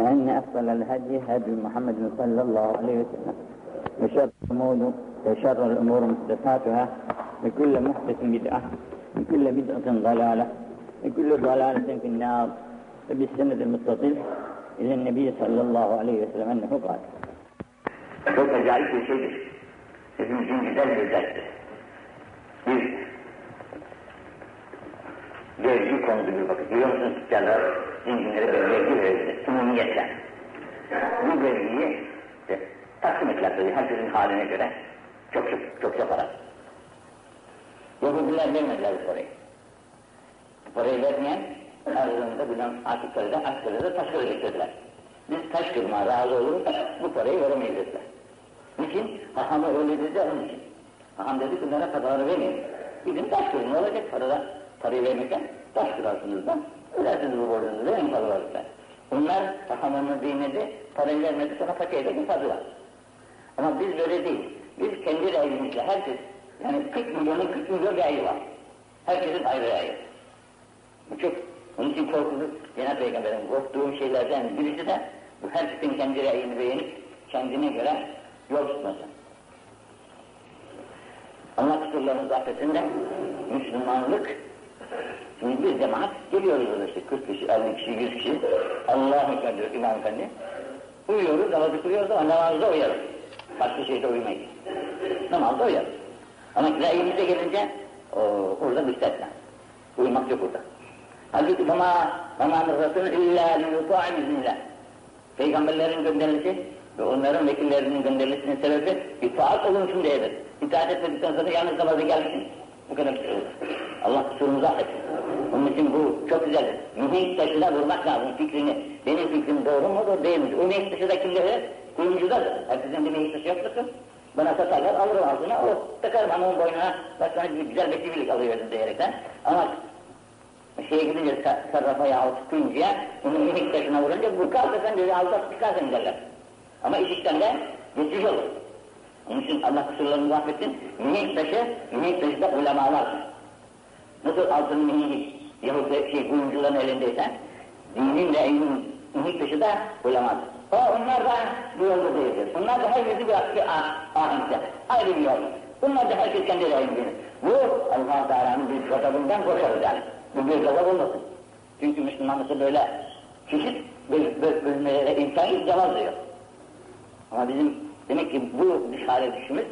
فإن أفضل الهدي هدي محمد صلى الله عليه وسلم. وشر الأمور وشر الأمور محدثاتها. وكل محدث بدعة. وكل بدعة ضلالة. وكل ضلالة في النار. وبالسند المتصل إلى النبي صلى الله عليه وسلم أنه قال. Çok acayip bir şeydir. Hepimizin güzel bir derttir. Bir vergi konusu bir vakit. Biliyor musunuz tüccarlar zenginlere bir vergi verildi. Umumiyetle. Bu vergiyi işte, taksim ettiler tabii herkesin haline göre. Çok çok çok çok para. Yahudiler vermediler bu parayı. Bu parayı vermeyen aralarında bulunan Akitler'de, Akitler'de taş kırı getirdiler. Biz taş kırma razı oluruz, bu parayı veremeyiz dediler. Niçin? Hahamı öyle dedi onun için. Haham dedi bunlara paraları vermeyin. Gidin taş ne olacak parada? Parayı vermekten taş kırarsınız da, ödersiniz bu borcunuzu, paraları da. Bunlar hahamının dinledi, parayı vermedi, sonra fakirde getirdiler. Ama biz böyle değil. Biz kendi rayımızla herkes, yani 40 milyonun 40 milyon rayi var. Herkesin ayrı rayı. Bu çok, onun için korkulu Cenab-ı Peygamber'in korktuğu şeylerden birisi de bu herkesin kendi rayını beğenip kendine göre yol tutması. Allah kusurlarımız affetinde Müslümanlık Şimdi bir cemaat geliyoruz orada işte 40 kişi, 50 kişi, 100 kişi Allah'ın Ekber diyor İmam Efendi. Uyuyoruz, namazı kılıyoruz ama namazda uyarız. Başka şeyde uyumayız. Namazda uyarız. Ama rayimize gelince o, orada müstesna. Uyumak yok orada. Halbuki bama bama nırratın illa liyuta'im iznillah. Peygamberlerin gönderilisi ve onların vekillerinin gönderilmesinin sebebi itaat olunsun diyedir. İtaat etmedikten sonra yalnız namaza gelmişsin. Bu kadar bir şey olur. Allah kusurumuzu affetsin. Onun için bu çok güzeldir. Mihenk taşına vurmak lazım fikrini. Benim fikrim doğru mudur değil midir? O mihenk taşı da kimde? Kuyumcudadır. Herkesin bir mihenk taşı yoktur. Bana satarlar, alırım altına, o takarım hanımın boynuna, bak sana güzel bir çivilik alıverdim diyerekten. Ama şeye gidince sarrafa yahut kuyumcuya, bunu mihenk taşına vurunca bu kalsa sen dedi aldat çıkarsın derler. Ama işikten de geçiş olur. Onun için Allah kusurlarını affetsin. Mihenk taşı, mihenk taşı da ulemalar. Nasıl altın mihenk yahut da şey kuyumcuların elindeyse, dinin ve ilmin mihenk taşı da ulemadır. O onlar da bu yolda değildir. Bunlar da herkesi bir, bir ahimde, ayrı bir yol. Bunlar da herkes kendi rayını bilir. Bu Allah Teala'nın bir gazabından korkarız yani. Bu bir gazap olmasın. Çünkü Müslümanlısı böyle çeşit bölmelere imkanı cevap diyor. Ama bizim demek ki bu hale düşümüz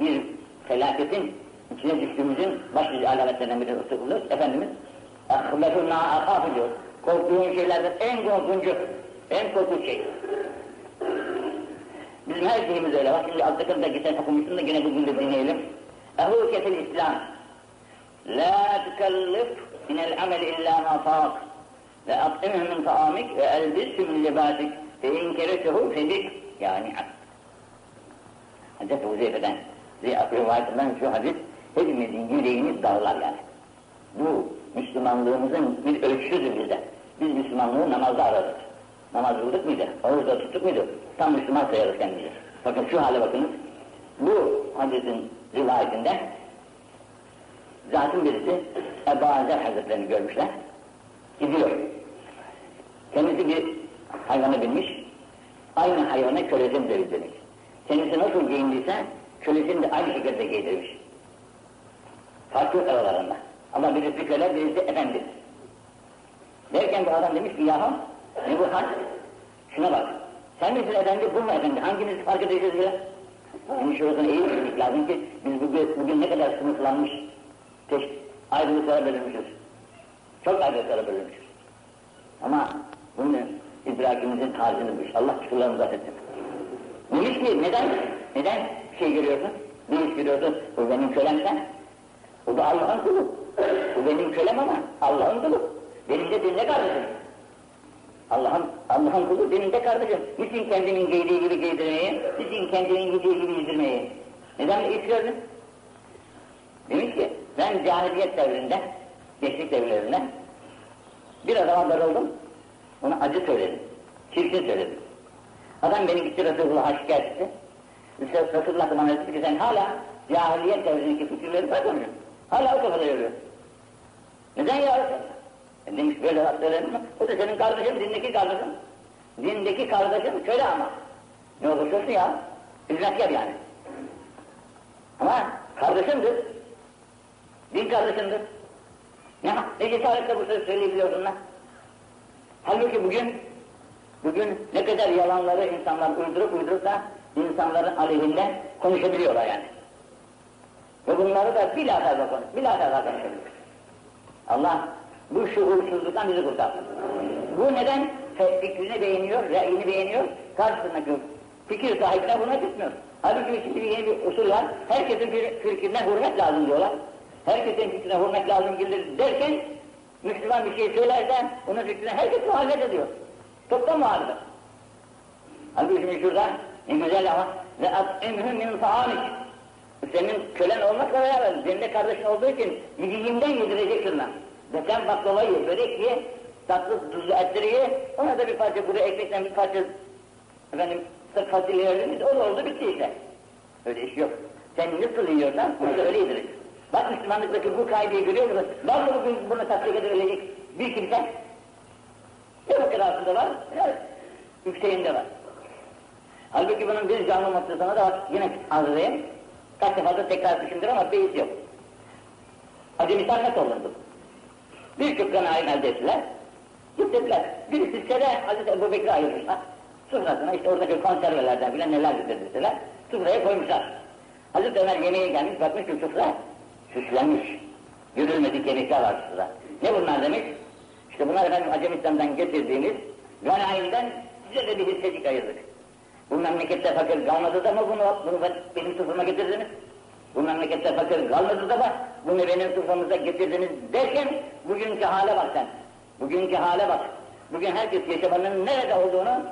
bir felaketin içine düştüğümüzün başlıca alametlerinden biri olur. Efendimiz ahbetuna akafı diyor. Korktuğun şeylerden en korkuncu, en korkunç şey. Bizim her şeyimiz öyle. Bak şimdi az da geçen okumuşsun da yine bugün de dinleyelim. Ehu kesil İslam. La tükellif minel amel illa ma fâk. Ve at'imhü min taamik ve elbisü min libâdik. Fe inkeretehu fedik. Yani Hazreti Huzeyfe'den, Zeyat rivayetinden şu hadis hepimizin yüreğini dağlar yani. Bu Müslümanlığımızın bir ölçüsüdür bize. Biz Müslümanlığı namazda aradık. Namaz kıldık mıydı? Oruçta tuttuk muydu? Tam Müslüman sayarız kendimizi. Bakın şu hale bakınız. Bu hadisin rivayetinde zatın birisi Ebu Azer Hazretlerini görmüşler. Gidiyor. Kendisi bir hayvana binmiş. Aynı hayvana kölesini de demiş. Kendisi nasıl giyindiyse kölesini de aynı şekilde giydirmiş. Farklı aralarında. Ama birisi köle, birisi efendi. Derken bu adam demiş ki yahu ne bu hal? Şuna bak. Sen misin efendi, bu mu efendi? Hanginiz fark edeceğiz bile? Şimdi şurasını iyi düşünmek lazım ki biz bugün, bugün ne kadar sınıflanmış, teş, ayrılıklara bölünmüşüz. Çok ayrılıklara bölünmüşüz. Ama bunu idrakimizin tarzını büyüş. Allah kusurlarımızı affetsin. Demiş ki neden? Neden şey görüyorsun? Bir iş görüyorsun. Bu benim kölem sen. O da Allah'ın kulu. Bu benim kölem ama Allah'ın kulu. Benim de dinle kardeşim. Allah'ın Allah'ın kulu benim de kardeşim. Niçin kendinin giydiği gibi giydirmeyi, niçin kendinin giydiği gibi giydirmeyi? Neden iş gördün? Demiş ki, ben cahiliyet devrinde, gençlik devirlerinde bir adama darıldım, ona acı söyledim, çirkin söyledim. Adam beni gitti Resulullah'a şikayet etti. Resulullah bana dedi ki sen hala cahiliyet devrindeki fikirleri bırakmıyorsun. Hala o kafada yürüyor. Neden ya? E demiş böyle laf söylenir? O da senin kardeşin, dinleki kardeşin. Dindeki kardeşin köle ama. Ne olursa olsun ya. Hizmetkar yani. Ama kardeşimdir. Din kardeşimdir. Ne, ne cesaretle bu sözü söyleyebiliyorsun lan? Halbuki bugün, bugün ne kadar yalanları insanlar uydurup uydurup da insanların aleyhinde konuşabiliyorlar yani. Ve bunları da bilahare konuş, bilahare konuşabiliyor. Allah bu şuursuzluktan bizi kurtarsın. Bu neden fikrini beğeniyor, reyini beğeniyor, karşısındaki fikir sahibine buna gitmiyor. Halbuki şimdi yeni bir usul var, herkesin fikrine hürmet lazım diyorlar. Herkesin fikrine hürmet lazım gelir derken, Müslüman bir şey söylerse, onun fikrine herkes muhalefet ediyor. Toptan muhalefet. Halbuki şimdi şurada, ne güzel ama, ve at'imhum min ta'amik. Senin kölen olmakla beraber, senin de kardeşin olduğu için yediğinden yedireceksin lan. Ve sen baklava börek ye, tatlı tuzlu etleri ye, ona da bir parça kuru ekmekten bir parça efendim sırf fasulye verdiniz, o da oldu bitti işte. Öyle iş yok. Sen nasıl yiyorsan, onu da öyle yedireceksin. Bak Müslümanlıktaki bu kaideyi görüyor musun? Var mı bugün bunu tatbik edebilecek bir kimse? Ne bu kırasında var, ne yükseğinde var. Halbuki bunun bir canlı noktasına da. Yine edeyim. Kaç defa da tekrar düşündür ama beyiz yok. Hacı misal nasıl olurdu? Birçok kanaim elde ettiler. Gittiler. Birisi sene Hazreti Ebu Bekir'i ayırmışlar. Sufrasına işte oradaki konservelerden bile neler getirdiler. Sufraya koymuşlar. Hazreti Ömer yemeğe gelmiş, bakmış ki sufra süslenmiş. Görülmedik yemekler var sufra. Ne bunlar demiş? İşte bunlar efendim Acemistan'dan getirdiğimiz ganaimden size de bir hissecik ayırdık. Bu memlekette fakir kalmadı da mı bunu, bunu benim suframa getirdiniz? Bu memlekette fakir kalmadı da mı bunu benim suframıza getirdiniz derken bugünkü hale bak sen. Bugünkü hale bak. Bugün herkes yaşamanın nerede olduğunu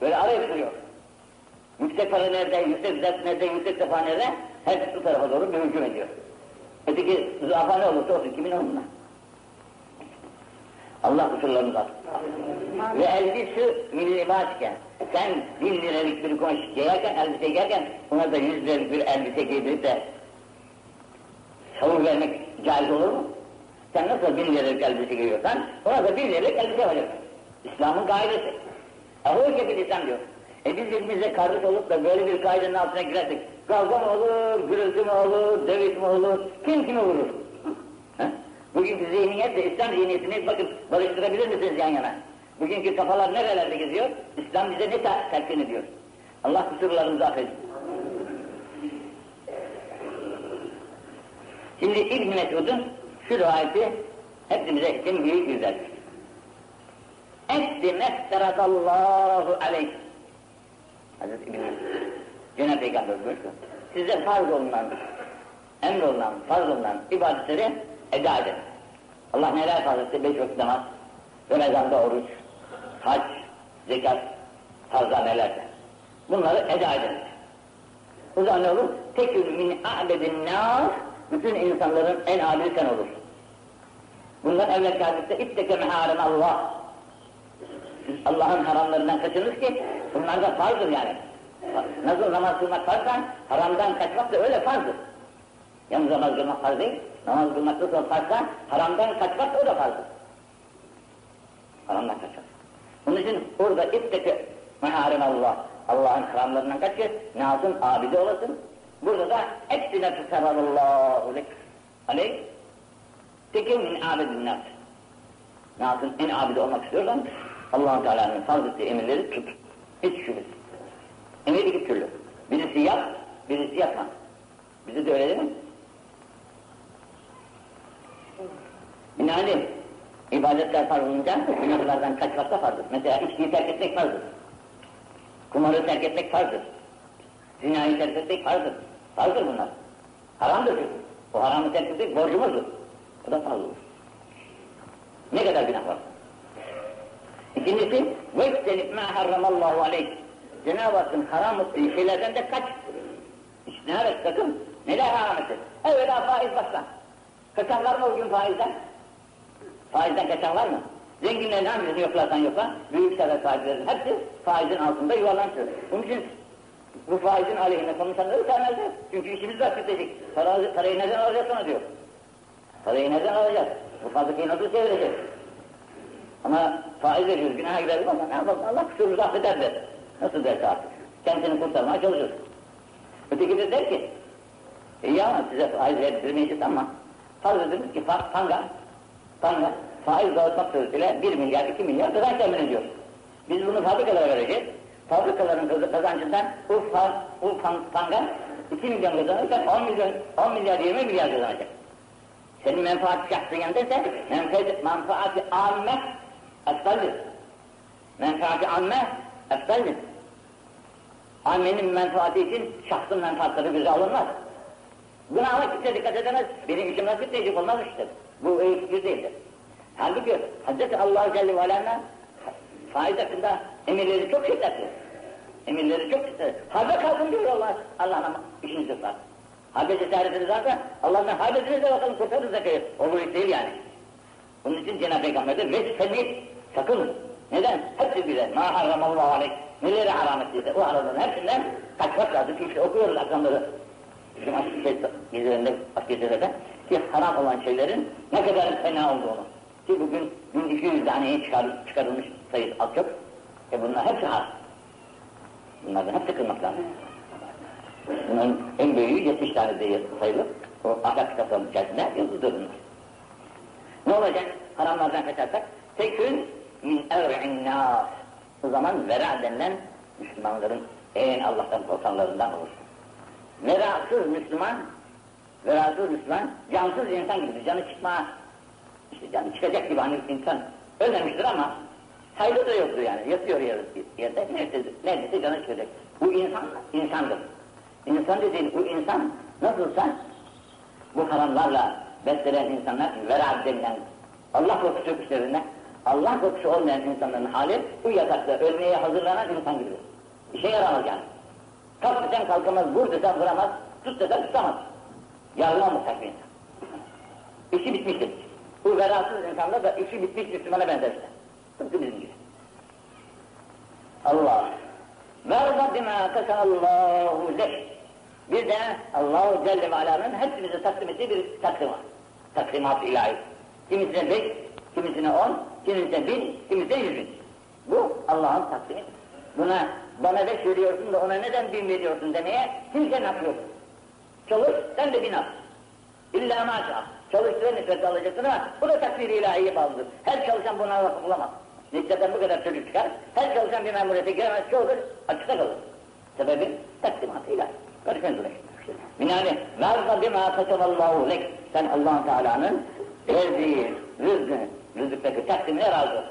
böyle arayıp duruyor. Yüksek para nerede, yüksek zevk nerede, yüksek sefa nerede? Herkes bu tarafa doğru bir hücum ediyor. Öteki züafa ne olursa olsun kimin onunla? Allah kusurlarını kalsın. Ve elbisi milli başken sen bin liralık bir kumaş giyerken, elbise giyerken ona da yüz liralık bir elbise giydirip de savun vermek caiz olur mu? Sen nasıl bin liralık elbise giyiyorsan ona da bin liralık elbise verirsin. İslam'ın gaidesi. Ahul gibi İslam diyor. E biz birbirimize kardeş olup da böyle bir kaidenin altına girersek kavga mı olur, gürültü mü olur, dövüş mü olur, kim kimi vurur? Bugünkü zihniyetle İslam zihniyetini bakın barıştırabilir misiniz yan yana? Bugünkü kafalar nerelerde geziyor? İslam bize ne telkin ediyor? Allah kusurlarımızı affetsin. Şimdi İbn Mesud'un şu rivayeti hepimize için büyük güzel. Etti mefteradallahu aleyh. Hazreti İbn Mesud. Cenab-ı Peygamber buyurdu. Size farz olunan, emrolunan, farz olunan ibadetleri eda edin. Allah neler etti? Beş vakit namaz, Ramazan'da oruç, hac, zekat, farzlar nelerse. Bunları eda edin. O zaman ne olur? Tekül min a'bedin nas, bütün insanların en adili sen olur. Bundan evvel hadiste itteke meharim Allah. Allah'ın haramlarından kaçınız ki bunlar da farzdır yani. Nasıl namaz kılmak farzsa haramdan kaçmak da öyle farzdır. Yalnız namaz kılmak farz değil, namaz kılmak nasıl farzsa haramdan kaçmak o da farzdır. Haramdan kaçmak. Onun için orada itteke meharim Allah. Allah'ın haramlarından kaç kez nazım abide olasın. Burada da eksine tutarallahu lek. Aleyh. Tekin min abidin nas. Nazım en abide olmak istiyorsan allah Teala'nın farz ettiği emirleri tut. Hiç şüphesiz. Emir iki türlü. Birisi yap, birisi yapma. Bize de öyle değil mi? Yani ibadetler farz olunca günahlardan kaçmak da farzdır. Mesela içkiyi terk etmek farzdır. Kumarı terk etmek farzdır. Zinayı terk etmek farzdır. Farzdır bunlar. Haramdır çünkü. O haramı terk etmek borcumuzdur. Bu da farz olur. Ne kadar günah var? İkincisi, وَاِسْتَنِبْ مَا حَرَّمَ اللّٰهُ عَلَيْهِ Cenab-ı Hakk'ın haram ettiği şeylerden de kaç. İşte evet sakın. Neler haram etti? Evvela faiz başla. Kaçan var mı o gün faizden? Faizden kaçan var mı? Zenginlerin hangisini yoklarsan yokla, büyük sebep sahiplerin hepsi faizin altında yuvarlanıyor. Bunun için bu faizin aleyhine konuşanları sevmezler. Çünkü işimiz var bitecek. Para, parayı neden alacağız sana diyor. Parayı neden alacağız? Bu fabrikayı nasıl çevireceğiz? Ama Faiz veriyoruz, günaha gireriz ama ne yapalım, Allah kusurumuzu affeder der. Nasıl derse artık. Kendini kurtarmaya çalışır. Öteki de der ki, e ya size faiz verdirmeyeceğiz ama farz ediniz ki panga, panga, faiz dağıtmak suretiyle 1 milyar, 2 milyar kazanç temin ediyor. Biz bunu fabrikalara vereceğiz. Fabrikaların kazancından o, fa, o panga 2 milyon kazanırken 10 milyon, 10 milyar, 20 milyar kazanacak. Senin menfaat şahsiyen dese, menfaat, menfaati amme eftaldir. Menfaati amme eftaldir. Ammenin menfaati için şahsın menfaatleri göze alınmaz. Buna ama kimse dikkat edemez. Benim işim nasıl tecrübe olmaz işte. Bu fikir değildir. Halbuki Hz. Allah Celle ve Aleyh'den faiz hakkında emirleri çok şiddetli. Emirleri çok şiddetli. Harbe kalkın diyor Allah. Allah'ın işiniz var. Harbe cesaretiniz varsa Allah'ın harbediniz de bakalım kurtarın zekayı. Olur iş değil yani. Bunun için Cenab-ı Peygamber de ve seni sakın. Neden? Hepsi bize. Ma harramallahu aleyh. Neleri haram ettiyse o haramların hepsinden kaçmak lazım. İşte okuyoruz akşamları. Bizim aşk şey, ki haram olan şeylerin ne kadar fena olduğunu. Ki bugün 1200 taneye çıkar, çıkarılmış sayı az çok. E bunlar hepsi haram. Bunlardan hepsi kırmak lazım. Bunların en büyüğü 70 tane diye sayılır. O ahlak kitaplarının içerisinde yazılıdır bunlar. Ne olacak? Haramlardan kaçarsak? Tekün min evri'in nas. O zaman vera denilen Müslümanların en Allah'tan korkanlarından olur. Verasız Müslüman, verasız Müslüman, cansız insan gibi canı çıkma, işte canı çıkacak gibi hani insan ölmemiştir ama sayılı da yoktur yani, yatıyor yerde, neredeyse, neredeyse canı çıkacak. Bu insan, insandır. İnsan dediğin bu insan nasılsa bu haramlarla beslenen insanlar vera denilen Allah korkusu üzerine Allah korkusu olmayan insanların hali bu yatakta ölmeye hazırlanan insan gibi. İşe yaramaz yani. Kalk desen kalkamaz, vur desen vuramaz, tut desen tutamaz. Yarına muhtaç bir insan. İşi bitmiştir. Bu verasız insanlar da işi bitmiş Müslümana benzer işte. Tıpkı bizim gibi. Allah. Verda bima kasanallahu leh. Bir de Allahu Celle ve Ala'nın hepimize takdim ettiği bir takdim var. Takdimat ilahi. Kimisine beş, kimisine on, kimisine bin, kimisine yüz bin. Bu Allah'ın takdimi. Buna bana beş veriyorsun da ona neden bin veriyorsun demeye kimse hak yok. Çalış, sen de bin. İlla maşallah. Çalıştığı nispette alacaksın ama bu da takdir-i ilahiye bağlıdır. Her çalışan buna vakıf bulamaz. Nispeten bu kadar çocuk çıkar, her çalışan bir memuriyete giremez, olur, açıkta kalır. Sebebi takdimat-ı ilahi. Karışmayın buraya. Binaenaleyh, verza bima kasaballahu lek. Sen allah Teala'nın verdiği rızkı, rızıktaki takdimine razı ol.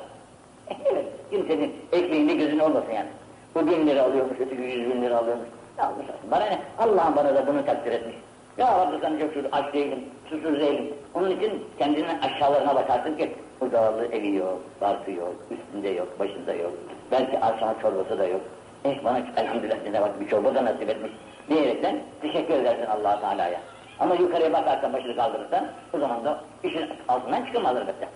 Evet, kimsenin ekmeğinde gözünü olmasın yani. Bu bin lira alıyormuş, öteki yüz bin lira alıyormuş. Ne almış Bana ne? Allah'ım bana da bunu takdir etmiş. Ya Rabbi sen şükür aç değilim, susuz değilim. Onun için kendinin aşağılarına bakarsın ki bu zararlı evi yok, barkı yok, üstünde yok, başında yok. Belki akşam çorbası da yok. Eh bana elhamdülillah size bak bir çorba da nasip etmiş. Diyerekten teşekkür edersin allah Teala'ya. Ama yukarıya bakarsan başını kaldırırsan o zaman da işin altından çıkılmaz elbette.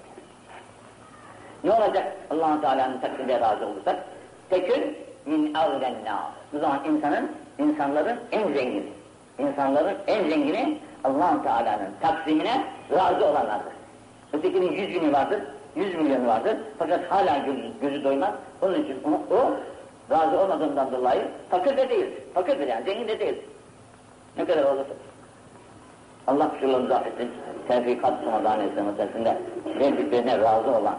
Ne olacak allah Teala'nın takdirine razı olursak? Tekün min avlenna. Bu zaman insanın, insanların en zengini. İnsanların en zengini allah Teala'nın taksimine razı olanlardır. Ötekinin yüz bini vardır, yüz milyonu vardır. Fakat hala gözü, gözü doymaz. Onun için o, o razı olmadığından dolayı fakir de değil. Fakirdir yani, zengin de değil. Ne kadar olursa. Allah kusurlarımızı affetsin. Tevfikat Ramazan Essemetesinde verdiklerine razı olan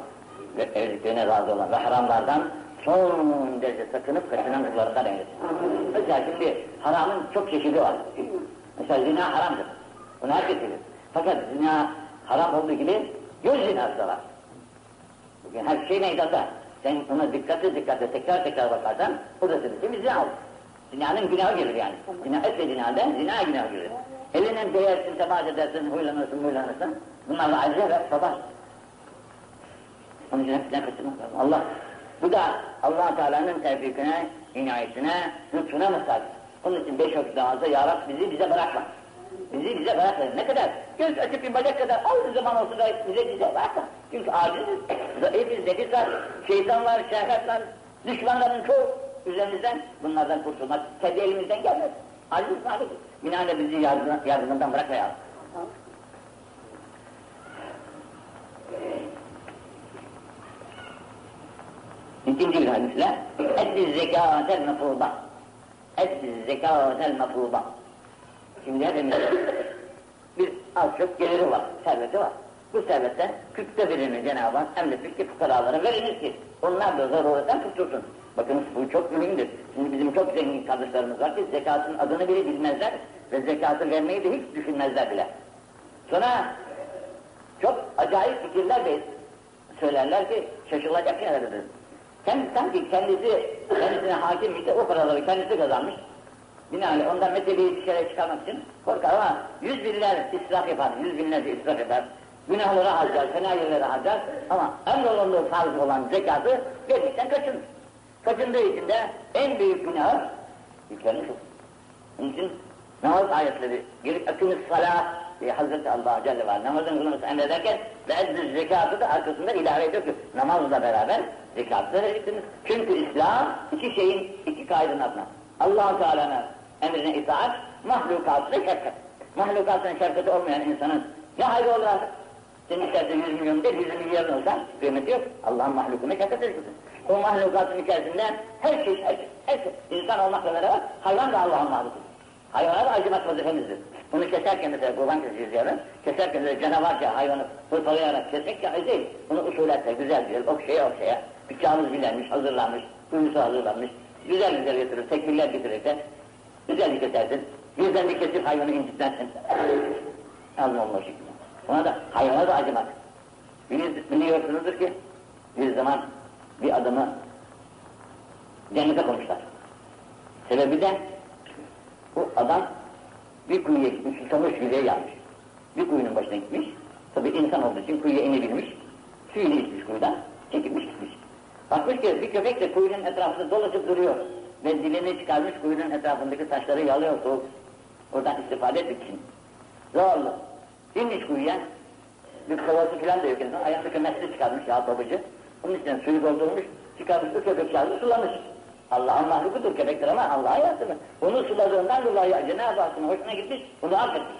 ve verdiklerine razı olan ve haramlardan son derece sakınıp kaçınanlıklarından eylesin. Mesela şimdi haramın çok çeşidi var. Mesela zina haramdır. Bunu herkes bilir. Fakat zina haram olduğu gibi göz zinası da var. Bugün her şey meydanda. Sen ona dikkatli dikkatli tekrar tekrar bakarsan o da senin için zina olur. Zinanın günahı gelir yani. Zina etse zinadan zina günahı gelir. Eline değersin, temas edersin, huylanırsın, huylanırsın. Bunlarla ayrıca ve sabah. Onun için hepsinden kaçırmak lazım. Allah, bu da allah Teala'nın tevfikine, inayetine, lütfuna muhtaç. Onun için beş vakit namazda Ya Rab bizi bize bırakma. Bizi bize bırakma. Ne kadar? Göz açıp bir bacak kadar az zaman olsun da bize bize bırakma. Çünkü aciziz, zayıfız, nefis var, şeytan var, şehvet var, düşmanların çoğu üzerimizden bunlardan kurtulmak kendi elimizden gelmez. Aciz malik. Binaenle bizi yardım, yardımından bırakmayalım. İkinci bir hadisle etli zekâtel mefruda etli zekâtel mefruda Şimdi hepimiz bir az çok geliri var, serveti var. Bu servetten kırkta birini Cenab-ı Hak emretmiş ki fukaralara verilir ki onlar da zaruretten kurtulsun. Bakın bu çok mühimdir. Şimdi bizim çok zengin kardeşlerimiz var ki zekatın adını bile bilmezler ve zekatı vermeyi de hiç düşünmezler bile. Sonra çok acayip fikirler de söylerler ki şaşılacak şeylerdir. Kendi, sanki kendisi, kendisine hakim işte o paraları kendisi kazanmış. Binaenaleyh ondan meseleyi dışarı çıkarmak için korkar ama yüz binler israf yapar, yüz binlerce israf eder. Günahları harcar, fena yerlere harcar ama emrolunduğu farz olan zekatı verdikten kaçınır. Kaçındığı için de en büyük günah yüklenmiş olur. Onun için namaz ayetleri, gelip akımız salah diye Hazreti Allah Celle var. Namazın kılınması emrederken ve ezzü zekatı da arkasında ilave ediyor ki namazla beraber zekatı da vereceksiniz. Çünkü İslam iki şeyin, iki kaydın altına. allah Teala'nın emrine itaat, mahlukatına şefkat. Mahlukatına şefkati olmayan insanın ne hayrı olur artık? Senin içerisinde 100 milyon değil, 100 milyarın olsa kıymeti yok. Allah'ın mahlukuna şefkat edeceksin. O mahlukatın içerisinde her şey, her şey, her şey. İnsan olmakla beraber hayvan da Allah'ın mahlukudur. Hayvana da acımak vazifemizdir. Bunu keserken mesela kurban keseceğiz yarın. Keserken de canavarca hayvanı hırpalayarak kesmek caiz değil. Bunu usuletle güzel güzel okşaya okşaya. Bıçağımız bilenmiş, hazırlanmış, kuyusu hazırlanmış. Güzel güzel getirir, tekbirler getirir de güzel kesersin. Birden bir kesip hayvanı incitmezsin. Allah Allah şekilde. Ona da hayvana da acımak. Biliyorsunuzdur ki bir zaman bir adamı cennete koymuşlar. Sebebi de bu adam bir kuyuya gitmiş, susamış yüzeye yanmış. Bir kuyunun başına gitmiş. Tabi insan olduğu için kuyuya inebilmiş. Suyunu içmiş kuyudan, çekilmiş gitmiş. Bakmış ki bir köpek de kuyunun etrafında dolaşıp duruyor. Ve dilini çıkarmış kuyunun etrafındaki taşları yalıyor soğuk. Oradan istifade etmek için. Zorlu. İnmiş kuyuya. Bir kovası falan da yok insan. Ayaktaki mesli çıkarmış ya babacı. Onun içine suyu doldurmuş. Çıkarmış bir köpek çağırdı sulamış. Allah'ın mahlukudur köpektir ama Allah'a yaratılır. Onu suladığından dolayı Cenab-ı Hakk'ın hoşuna gitmiş, bunu affetmiş.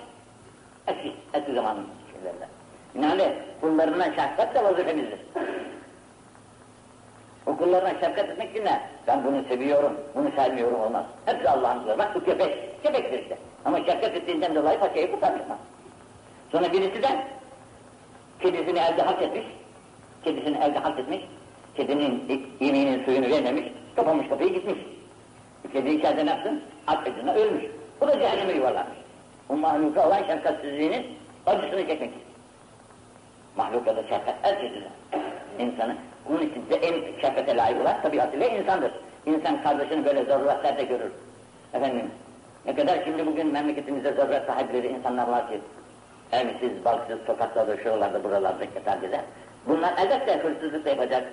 Eski, eski zamanın şeylerden. Yani kullarına şefkat de vazifemizdir. O kullarına şefkat etmek için ne? Ben bunu seviyorum, bunu sevmiyorum olmaz. Hepsi Allah'ın kulları. Bak bu köpek, köpektir işte. Ama şefkat ettiğinden dolayı paçayı kurtarmışlar. Sonra birisi de kedisini elde hak etmiş, kedisini elde hak etmiş, kedinin yemeğinin suyunu vermemiş, kapamış kapıyı gitmiş. Kedi içeride ne yapsın? Aç acına ölmüş. Bu da cehenneme yuvarlanmış. O mahluka olan şefkatsizliğinin acısını çekmek. Mahluka da şefkat her çeşitli. İnsanı, bunun için de en şefkate layık olan tabiatıyla insandır. İnsan kardeşini böyle zaruretlerde görür. Efendim, ne kadar şimdi bugün memleketimizde zaruret sahipleri insanlar var ki, evsiz, balksız, sokaklarda, şuralarda, buralarda yatar gider. Bunlar elbette hırsızlık da yapacak,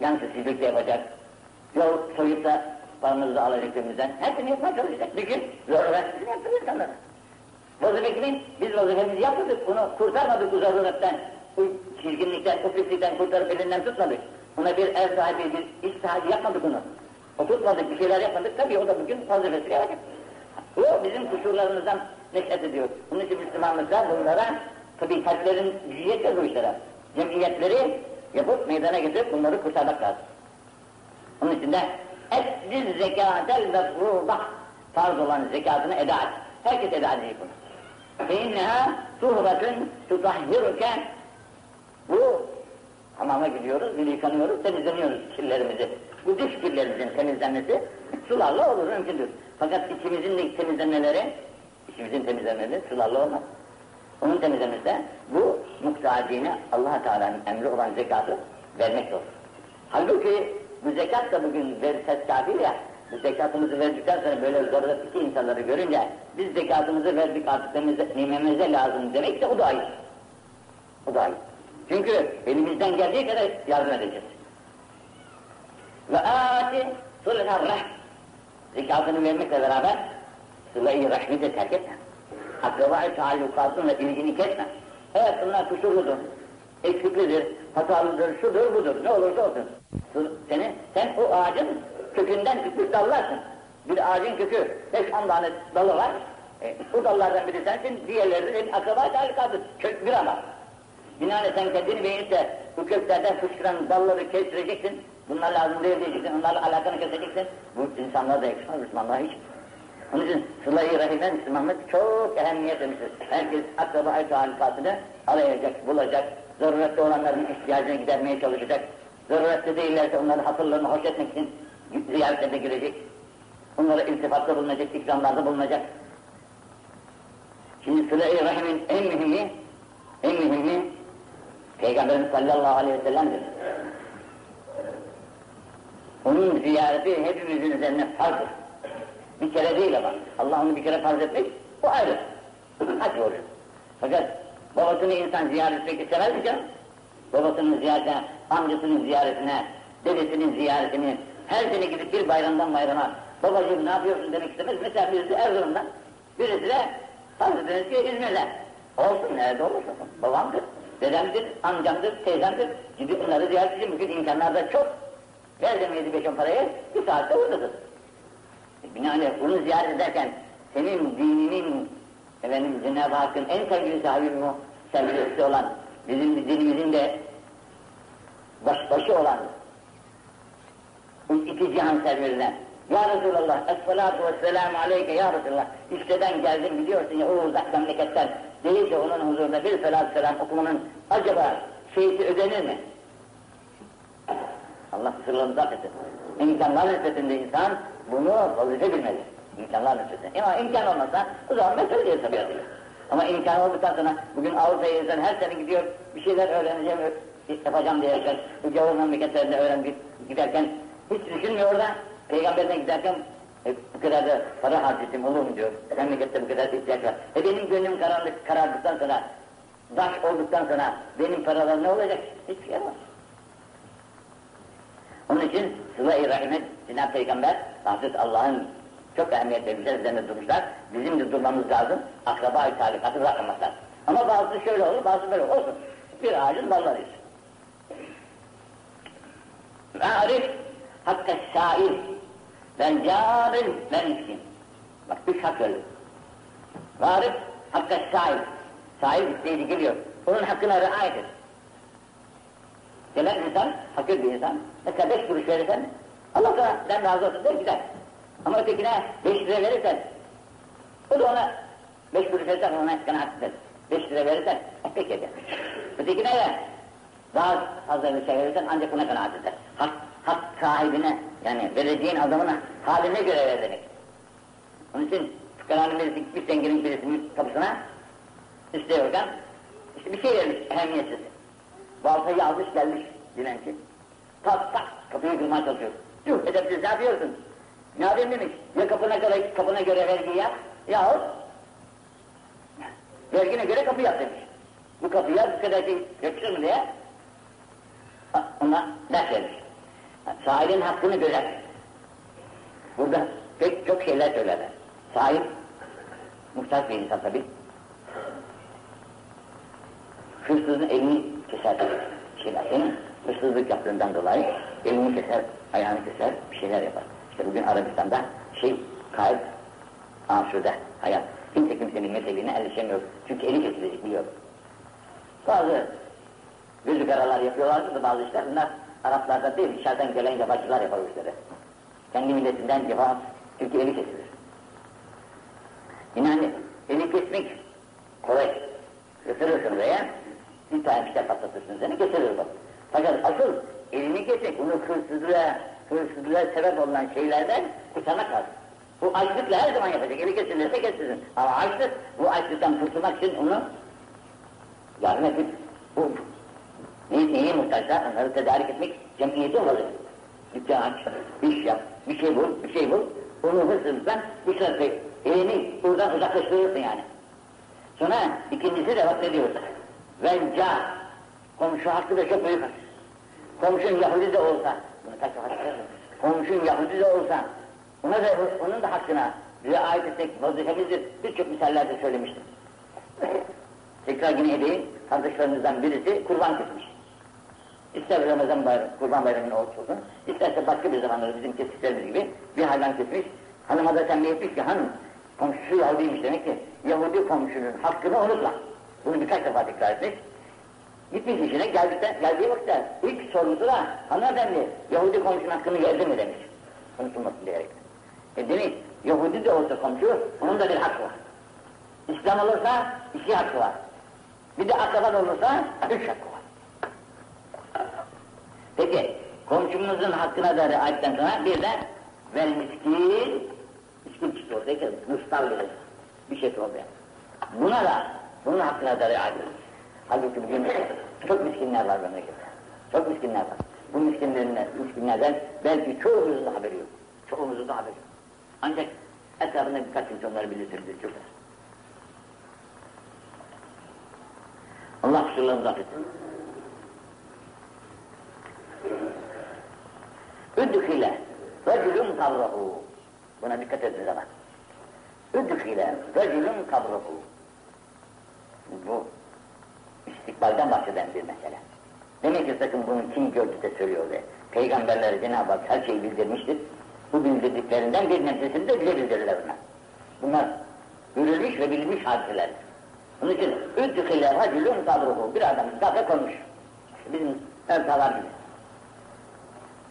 yansızlık da yapacak, yol soyup da paramızı da alacak cebimizden, hepsini yapmaya çalışacak. Bir gün zaruretsiz yaptır insanlara. Vazife kimin? Biz vazifemizi yapmadık, bunu kurtarmadık bu zaruretten, bu çirkinlikten, o pislikten kurtarıp elinden tutmadık. Ona bir ev sahibi, bir iş sahibi yapmadık onu. O tutmadık, bir şeyler yapmadık, tabii o da bugün vazifesi yapacak. O bizim kusurlarımızdan neşet ediyor. Bunun için Müslümanlıklar bunlara, tabii kalplerin gücü yetmez bu işlere. Cemiyetleri yapıp meydana getirip bunları kurtarmak lazım. Onun için de etli zekatel mefruda farz olan zekatını eda et. Herkes eda edecek bunu. فَاِنَّهَا تُهْرَةٌ تُطَهِّرُكَ bu hamama gidiyoruz, yıkanıyoruz, temizleniyoruz kirlerimizi. Bu dış kirlerimizin temizlenmesi sularla olur, mümkündür. Fakat içimizin de temizlenmeleri, içimizin temizlenmeleri sularla olmaz. Onun temizlemesi de bu muhtacine allah Teala'nın emri olan zekatı vermek olur. Halbuki bu zekat da bugün verises kafir ya, bu zekatımızı verdikten sonra böyle zaruretli insanları görünce biz zekatımızı verdik artık nimemize lazım demek de o da ayıp. O da ayıp. Çünkü elimizden geldiği kadar yardım edeceğiz. Ve âti sulha rahm. Zekatını vermekle beraber sıla-i rahmi de terk etme. Akraba-i taallukatınla ilgini kesme. Evet bunlar kusurludur, eksiklidir, hatalıdır, şudur budur, ne olursa olsun. Seni, sen o ağacın kökünden küçük dallarsın. Bir ağacın kökü, beş on tane dalı var. E, bu dallardan biri sensin, diğerleri de senin akraba talikadır. Kök bir ama. Binaenaleyh sen kendini beğenip de bu köklerden fışkıran dalları kestireceksin. Bunlar lazım değil diyeceksin, onlarla alakanı keseceksin. Bu insanlara da yakışmaz, Müslümanlığa hiç. Onun için sıla-i rahime Müslümanlık çok ehemmiyet vermiştir. Herkes akraba ayet halifasını arayacak, bulacak. Zaruretli olanların ihtiyacını gidermeye çalışacak. Zaruretli değillerse onların hatırlarını hoş etmek için ziyaretlerine girecek. Onlara iltifatta bulunacak, ikramlarda bulunacak. Şimdi sıla-i rahimin en mühimi, en mühimi Peygamberimiz sallallahu aleyhi ve sellem'dir. Onun ziyareti hepimizin üzerine farzdır. Bir kere değil ama. Allah onu bir kere farz etmek, bu ayrı. Hac olur. Fakat babasını insan ziyaret etmek istemez mi? Babasının ziyaretine, amcasının ziyaretine, dedesinin ziyaretini, her sene gidip bir bayramdan bayrama, babacığım ne yapıyorsun demek istemez. Mesela birisi Erzurum'dan, birisi de Hazreti ki İzmir'den. Olsun nerede olursa olsun. Babamdır, dedemdir, amcamdır, teyzemdir. Gidip bunları ziyaret edin. Bugün imkanlar da çok. Verdim yedi beş on parayı, bir saatte oradadır. E, binaenaleyh bunu ziyaret ederken senin dininin, efendim Cenab-ı Hakk'ın en sevgili sahibi mu, sevgilisi olan, bizim dinimizin de baş, başı olan, bu iki cihan serverine, Ya Resulallah, es-salatu ve-selamu aleyke Ya Resulallah, İşteden geldim biliyorsun ya o uzak memleketten, değil de onun huzurunda bir salat selam okumanın acaba şeysi ödenir mi? Allah sırlarını zapt etsin. İmkanlar nispetinde insan bunu vazife bilmeli. İmkanlar nispetinde. Ama imkan olmasa o zaman mesele değil tabiatıyla. Ama imkan olduktan sonra bugün Avrupa'ya insan her sene gidiyor bir şeyler öğreneceğim, yapacağım diyerekten bu gavur memleketlerinde öğrenip giderken hiç düşünmüyor da peygamberine giderken e, bu kadar da para harcayayım olur mu diyor. Memlekette bu kadar ihtiyaç var. E benim gönlüm karanlık karardıktan sonra, daş olduktan sonra benim paralar ne olacak? Hiçbir şey olmaz. Onun için sıla-i rahime Cenab-ı Peygamber, Hazreti Allah'ın çok ehemmiyet vermişler, üzerine durmuşlar. Bizim de durmamız lazım, akraba-i talikatı bırakmamak. Ama bazısı şöyle olur, bazısı böyle olur. Olsun. Bir ağacın dallarıyız. Arif hakka şair, ben cahil, ben. Bak üç hak verdim. Ve arif hakka şair, şair isteydi geliyor. Onun hakkına riayet et. Gelen insan, fakir bir insan, mesela beş kuruş verirsen, Allah sana sen razı olsun der gider. Ama ötekine beş lira verirsen, o da ona beş kuruş verirsen ona kanaat eder. Beş lira verirsen, pek eder. Ötekine de daha fazla bir şey verirsen ancak buna kanaat eder. Hak, sahibine, yani vereceğin adamına haline göre ver demek. Onun için birisi, bir zenginin birisinin kapısına istiyorken, işte bir şey vermiş, ehemmiyetsiz. Baltayı almış gelmiş dilenci. Tak tak kapıyı kırmaya çalışıyor. Yuh edepsiz ne yapıyorsun? Ne yapayım demiş. Ya kapına göre, kapına göre vergi yap yahut vergine göre kapı yap demiş. Bu kapıya bu kadar şey yakışır mı diye ona ders vermiş. Sahibin hakkını gözer. Burada pek çok şeyler söylerler. Sahip muhtaç bir insan tabii. Hırsızın elini keser şeyler. Senin hırsızlık yaptığından dolayı elini keser, ayağını keser, bir şeyler yapar. İşte bugün Arabistan'da şey kayıp, aşude, hayat. Kimse kimsenin mezhebine erişemiyor. Çünkü eli kesilecek biliyor. Bazı gözü karalar yapıyorlardı da bazı işler. Bunlar Araplarda değil, dışarıdan gelen yabancılar yapar işleri. Kendi milletinden yapamaz. Çünkü eli kesilir. İnanın eli kesmek kolay. Isırırsın veya bir tane işte patlatırsın seni getirir bak. Fakat asıl elini kesmek, bunu hırsızlığa, hırsızlığa sebep olan şeylerden kurtarmak lazım. Bu açlıkla her zaman yapacak, eli kesilirse kesilsin. Ama açlık, bu açlıktan kurtulmak için onu yardım edip, bu ne, neye muhtaçsa onları tedarik etmek cemiyeti olmalı. Dükkan aç, iş yap, bir şey bul, bir şey bul, onu hırsızlıktan bu sırada elini buradan uzaklaştırırsın yani. Sonra ikincisi de bak ne diyor. Venca. Komşu hakkı da çok büyük. Komşun Yahudi de olsa, bunu kaç. Komşun Yahudi de olsa, ona da, onun da hakkına riayet etmek vazifemizdir. Birçok misallerde söylemiştim. Tekrar yine edeyim, kardeşlerimizden birisi kurban kesmiş. İster Ramazan bayramı, kurban bayramının olsun, isterse başka bir zamanları bizim kestiklerimiz gibi bir hayvan kesmiş. Hanıma da tembih etmiş ki hanım, komşusu Yahudiymiş demek ki Yahudi komşunun hakkını unutma. Bunu birkaç defa tekrar etmiş. Gitmiş işine geldikten, geldiği vakitte ilk sorusu da hanımefendi Yahudi komşunun hakkını verdi mi demiş. Konuşulmasın diyerek. E demiş Yahudi de olsa komşu onun da bir hakkı var. İslam olursa iki hakkı var. Bir de akraban olursa üç hakkı var. Peki komşumuzun hakkına da riayetten sonra bir de vel miskin miskin çıktı ortaya ki mustal verir. Bir şey oldu. Buna da bunun hakkına da riayet edin. Halbuki bugün çok miskinler var memlekette. Çok miskinler var. Bu miskinlerin, miskinlerden belki çoğumuzun da haberi yok. Çoğumuzun da haberi yok. Ancak etrafında birkaç kimse onları bilirsinizdir çok az. Allah kusurlarını affetsin. Üdkile racülün kavrahu. Buna dikkat edin zaman. Üdkile racülün kavrahu. Bu istikbalden bahseden bir mesele. Demek ki sakın bunu kim gördü de söylüyor ve Peygamberlere Cenab-ı Hak her şeyi bildirmiştir. Bu bildirdiklerinden bir nebzesini de bize bildirirler bunlar. Bunlar görülmüş ve bilinmiş hadiseler. Onun için üddükile racülün kadruhu bir adam kafe konmuş. Bizim evtalar gibi.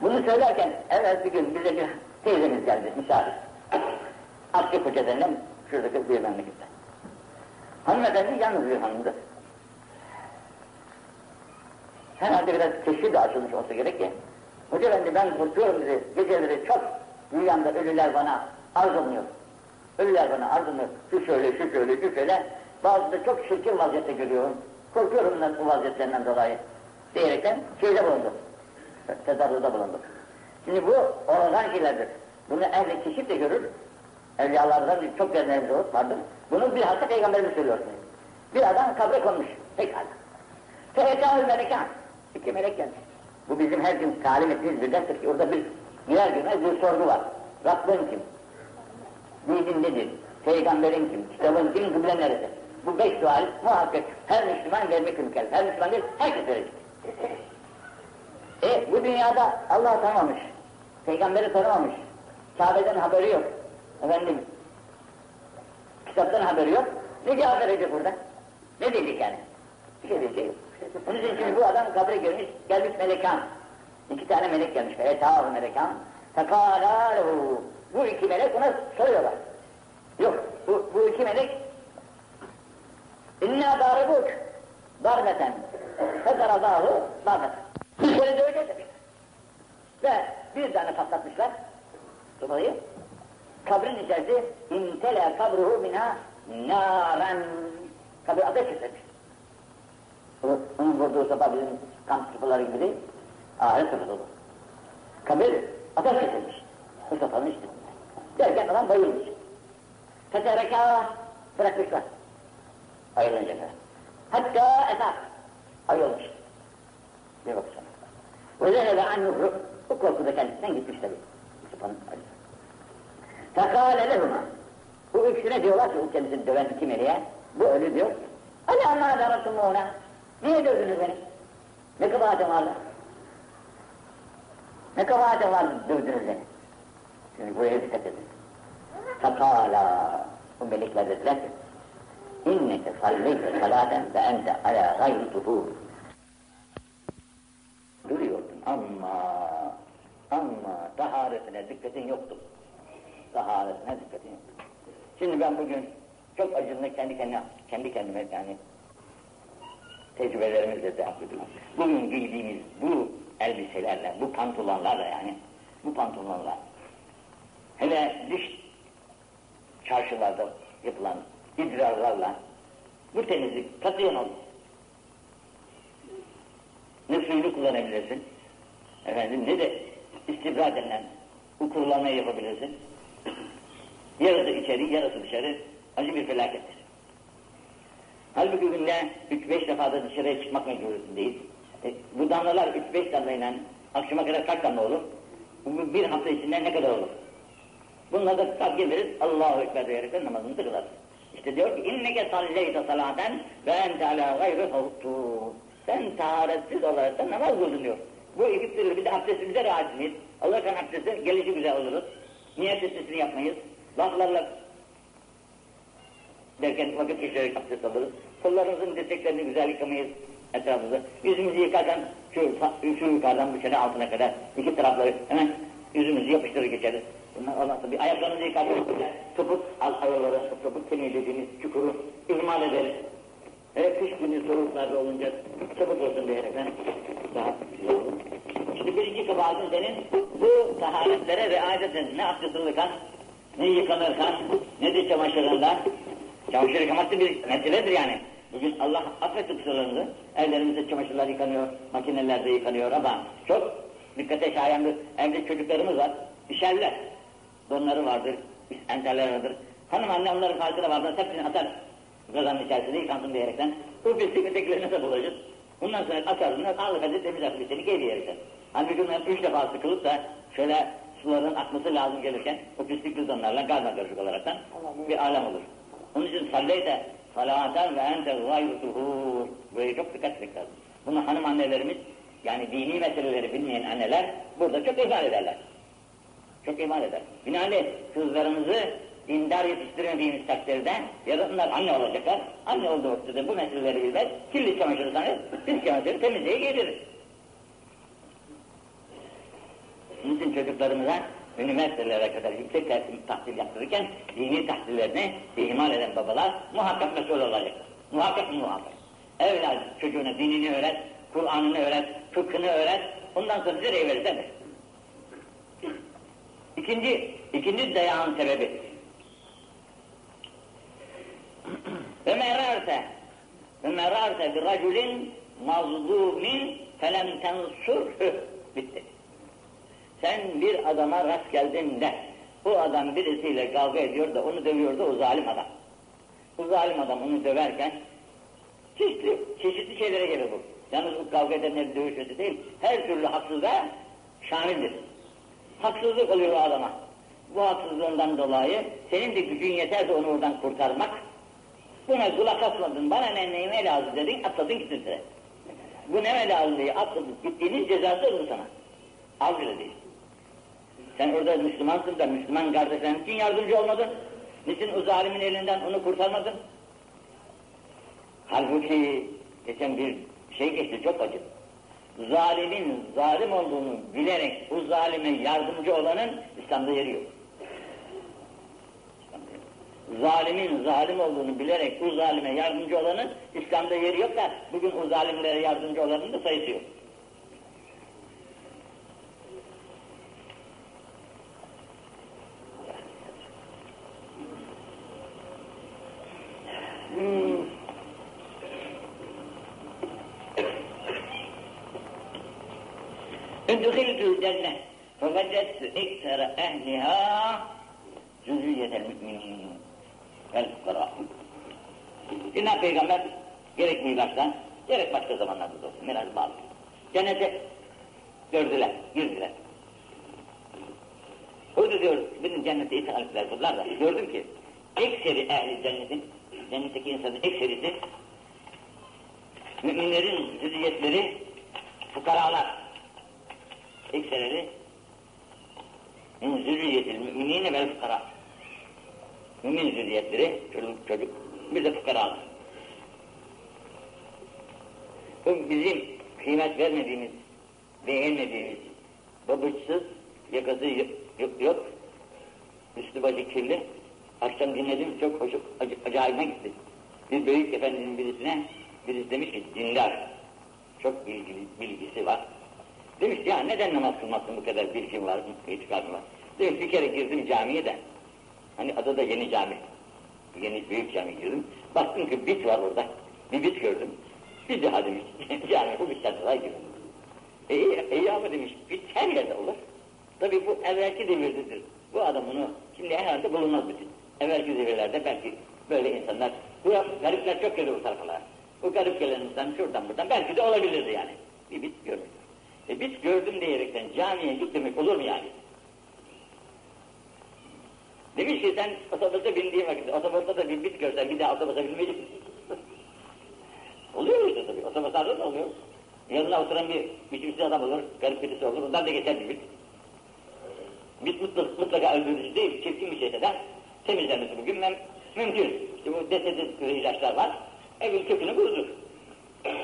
Bunu söylerken evvel bir gün bize bir teyzemiz geldi misafir. Akçe Koca denilen şuradaki bir memlekette. Hanımefendi yalnız bir hanımdı. Herhalde biraz keşfi de açılmış olsa gerek ki. Hoca efendi ben korkuyorum dedi. Geceleri çok rüyamda ölüler bana arz oluyor. Ölüler bana arz oluyor. Şu şöyle, şu şöyle, şu şöyle. Bazı da çok çirkin vaziyette görüyorum. Korkuyorum bundan bu vaziyetlerinden dolayı. Diyerekten şeyde bulundum. Tezarruda bulunduk. Şimdi bu oradan şeylerdir. Bunu ehli keşif de görür. Evliyalardan çok yerlerimiz vardır. Bunu bir hafta peygamberimiz söylüyorsunuz. Bir adam kabre konmuş. Pekala. Fehecahül melekan. İki melek gelmiş. Bu bizim her gün talim ettiğimiz bir derstir ki orada bir birer girmez bir sorgu var. Rabbin kim? Dinin nedir? Peygamberin kim? Kitabın kim? Kıble nerede? Bu beş sual muhakkak her Müslüman vermek mükellef. Her Müslüman değil, herkes verecek. E bu dünyada Allah tanımamış. Peygamberi tanımamış. Kabe'den haberi yok. Efendim, kitaptan haberi yok. Ne cevap verecek burada? Ne diyecek yani? Bir şey diyecek. Onun için şimdi bu adam kabre girmiş, gelmiş melekan. İki tane melek gelmiş. Etâhu melekan. Fekâlâlehu. Bu iki melek ona soruyorlar. Yok, bu, bu iki melek İnna daribuk darbeten. Fekaradâhu darbeten. Döveceğiz demişler. Ve bir tane patlatmışlar. Sobayı. Kabrin içerisi intele kabruhu minha naren. Kabri ateş etmiş. Onun vurduğu sopa bizim kamp sopaları gibi değil. Ahiret sopası olur. Kabir ateş kesilmiş. Bu sopanın işte. Derken adam bayılmış. Fetereka bırakmışlar. Ayrılınca kadar. Hatta etak. Ayrılmış. Bir baksana. Ve zehebe annuhu. Bu korku da kendisinden gitmiş tabi. Fekâle lehuma. Bu üçüne diyorlar ki o kendisini döven iki meleğe. Bu ölü diyor. Alâ mâ daratumûne. Niye dövdünüz beni? Ne kabahatim vardı? Ne kabahatim vardı dövdünüz beni? Şimdi buraya dikkat edin. Fakala bu melekler dediler ki İnneke salleyte salaten ve ente ala gayri tuhur. Ama ama taharetine dikkatin yoktu. Taharetine dikkatin yoktu. Şimdi ben bugün çok acımla kendi kendime, kendi kendime yani tecrübelerimizle de yapıyordum. Bugün giydiğimiz bu elbiselerle, bu pantolonlarla yani, bu pantolonlar, hele dış çarşılarda yapılan idrarlarla bu temizlik katiyen oldu. Ne suyunu kullanabilirsin, efendim ne de istibra denilen bu kullanmayı yapabilirsin. Yarısı içeri, yarısı dışarı, acı bir felakettir. Halbuki günde üç beş defa da dışarıya çıkmak mecburiyetindeyiz. E, bu damlalar üç beş damlayla akşama kadar kaç damla olur? Bu bir hafta içinde ne kadar olur? Bunları da tutar geliriz, Allahu Ekber diyerek namazını kılarız. İşte diyor ki inneke salleyte salaten ve ente ala gayri havtu. Sen taharetsiz olarak da namaz kıldın diyor. Bu ekip duruyor. Bir de abdestimize rahat miyiz? Alırken abdesti gelişi güzel oluruz. Niyet listesini yapmayız. Laflarla derken vakit geçirerek abdest alırız. Kollarımızın dirseklerini güzel yıkamayız. etrafımızda. Yüzümüzü yıkarken şu, şu yukarıdan bu çene altına kadar iki tarafları hemen yüzümüzü yapıştırır geçeriz. Bunlar olmazsa bir ayaklarımızı yıkarken topuk alt ayaları, topuk kemiği dediğimiz çukuru ihmal ederiz. Hele kış günü soğuklarda olunca çabuk olsun diyerekten daha güzel olur. İşte birinci kabahatin senin bu taharetlere riayet edin. Ne abdestlikan, ne yıkanırken, ne de çamaşırında. Çamaşır yıkamak bir meseledir yani. Bugün Allah affetti kusurlarımızı. Evlerimizde çamaşırlar yıkanıyor, makinelerde yıkanıyor ama çok dikkate şayandır. Evde çocuklarımız var, işerler. Donları vardır, enterler vardır. Hanım anne onların farkına vardır, hepsini atar kazanın içerisinde yıkansın diyerekten. Bu pisliktekilerine de bulacağız. Bundan sonra atarlar, ağırlık edip temiz akıl seni geri yersen. Halbuki bunlar üç defa sıkılıp da şöyle suların akması lazım gelirken o pislikli donlarla gazla karışık olaraktan bir alem olur. Onun için salleyte salavaten ve ente gayru tuhur. Böyle çok dikkat etmek lazım. Bunu hanım annelerimiz yani dini meseleleri bilmeyen anneler burada çok ihmal ederler. Çok ihmal eder. Binaenaleyh kızlarımızı dindar yetiştirmediğimiz takdirde ya onlar anne olacaklar. Anne olduğu vakitte bu meseleleri bilmez. Kirli çamaşırı sanır, pis çamaşırı temizliğe. Onun için çocuklarımıza üniversitelere kadar yüksek tahsil yaptırırken dini tahsillerini ihmal eden babalar muhakkak mesul olacaklar. Muhakkak muhakkak. Evlat çocuğuna dinini öğret, Kur'an'ını öğret, fıkhını öğret, ondan sonra nereye verirsen ver. İkinci, ikinci dayağın sebebi. Ömerarse bir raculin mazlumin felem tensurhü. Bitti. Sen bir adama rast geldin de, o adam birisiyle kavga ediyor da onu dövüyor da o zalim adam. O zalim adam onu döverken çeşitli, çeşitli şeylere gelir bu. Yalnız bu kavga edenlerin dövüşmesi değil, her türlü haksızlığa şamildir. Haksızlık oluyor o adama. Bu haksızlığından dolayı senin de gücün yeter de onu oradan kurtarmak. Buna kulak asmadın, bana ne neyime lazım dedin, atladın gittin sıra. Bu neme lazım diye atladın, gittiğiniz cezası olur sana. Al bile değil. Sen orada Müslümansın da Müslüman kardeşlerin için yardımcı olmadın. Niçin o zalimin elinden onu kurtarmadın? Halbuki geçen bir şey geçti çok acı. Zalimin zalim olduğunu bilerek bu zalime yardımcı olanın İslam'da yeri yok zalimin zalim olduğunu bilerek bu zalime yardımcı olanın İslam'da yeri yok da bugün o zalimlere yardımcı olanın da sayısı yok. Hmm. Üdhiltül cennet ve vecettu iktara ehliha zürriyetel mü'minin. El fukara. Cenab-ı Peygamber gerek Miraç'tan, gerek başka zamanlarda da olsun, Miraç bağlı. Cennete gördüler, girdiler. Öyle diyor, bizim cennette ithal ettiler bunlar da. Gördüm ki, ekseri ehli cennetin, cennetteki insanın ekserisi, müminlerin zürriyetleri, fukaralar. Ekserleri, zürriyetil müminine vel fukara. Mümin zürriyetleri, çocuk, çocuk, bir de fukaralar. Bu bizim kıymet vermediğimiz, beğenmediğimiz, babıçsız, yakası yok, yok, üstü başı kirli, akşam dinledim çok hoş, ac acayime gitti. Bir büyük efendinin birisine, birisi demiş ki dindar, çok bilgili, bilgisi var, Demiş ya neden namaz kılmazsın bu kadar bilgin var, itikadın var. Demiş bir kere girdim camiye de, hani adı da yeni cami, yeni büyük cami girdim. Baktım ki bit var orada, bir bit gördüm. Bir daha demiş, cami bu bitten sonra girdim. E iyi, ama demiş, bit her yerde olur. Tabii bu evvelki devirdedir. Bu adam bunu, şimdi herhalde bulunmaz bitin. Evvelki devirlerde belki böyle insanlar, bu garipler çok geliyor bu tarafalara. Bu garip gelen insan şuradan buradan belki de olabilirdi yani. Bir bit görmüş. E biz gördüm diyerekten camiye git demek olur mu yani? Demiş ki sen otobüse bindiğin vakit, otobüste de bir bit görsen bir daha otobüse binmeyecek Oluyor işte tabii, otobüslerde de oluyor. Yanına oturan bir biçimsiz adam olur, garip birisi olur, ondan da geçer bir bit. Bit mutlaka, mutlaka öldürücü değil, çirkin bir şeyse de temizlenmesi bugün mem mümkün. İşte bu desedir ilaçlar var, evin kökünü kurutur.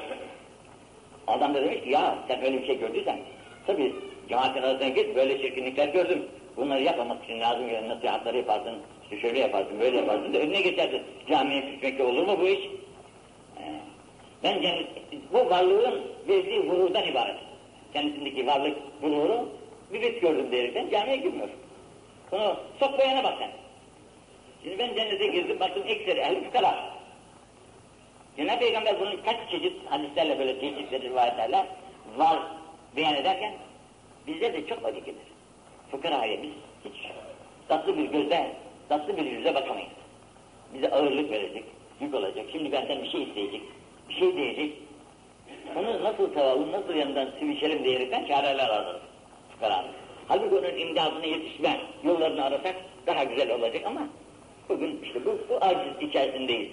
Adam da demiş ki ya sen öyle bir şey gördüysen tabii cemaatin arasına git böyle çirkinlikler gördüm. Bunları yapmamak için lazım gelen nasihatları yaparsın, işte şöyle yaparsın, böyle yaparsın da önüne geçersin. Camiye küçmekle olur mu bu iş? Ee, Ben cennet, bu varlığın verdiği gururdan ibaret. Kendisindeki varlık gururu bir bit gördüm diyerekten camiye girmiyor. Bunu sokmayana bak sen. Şimdi ben cennete girdim, baktım ekseri ehl fukara. Cenab-ı Peygamber bunun kaç çeşit hadislerle böyle çeşitli rivayetlerle var beyan ederken bize de çok acı gelir. Fıkraya biz hiç tatlı bir gözle, tatlı bir yüze bakamayız. Bize ağırlık verecek, yük olacak. Şimdi benden bir şey isteyecek, bir şey diyecek. Onu nasıl tavalım, nasıl yanından sivişelim diyerekten çareler ararız fıkaranın. Halbuki onun imdadına yetişme yollarını arasak daha güzel olacak ama bugün işte bu, bu aciz içerisindeyiz.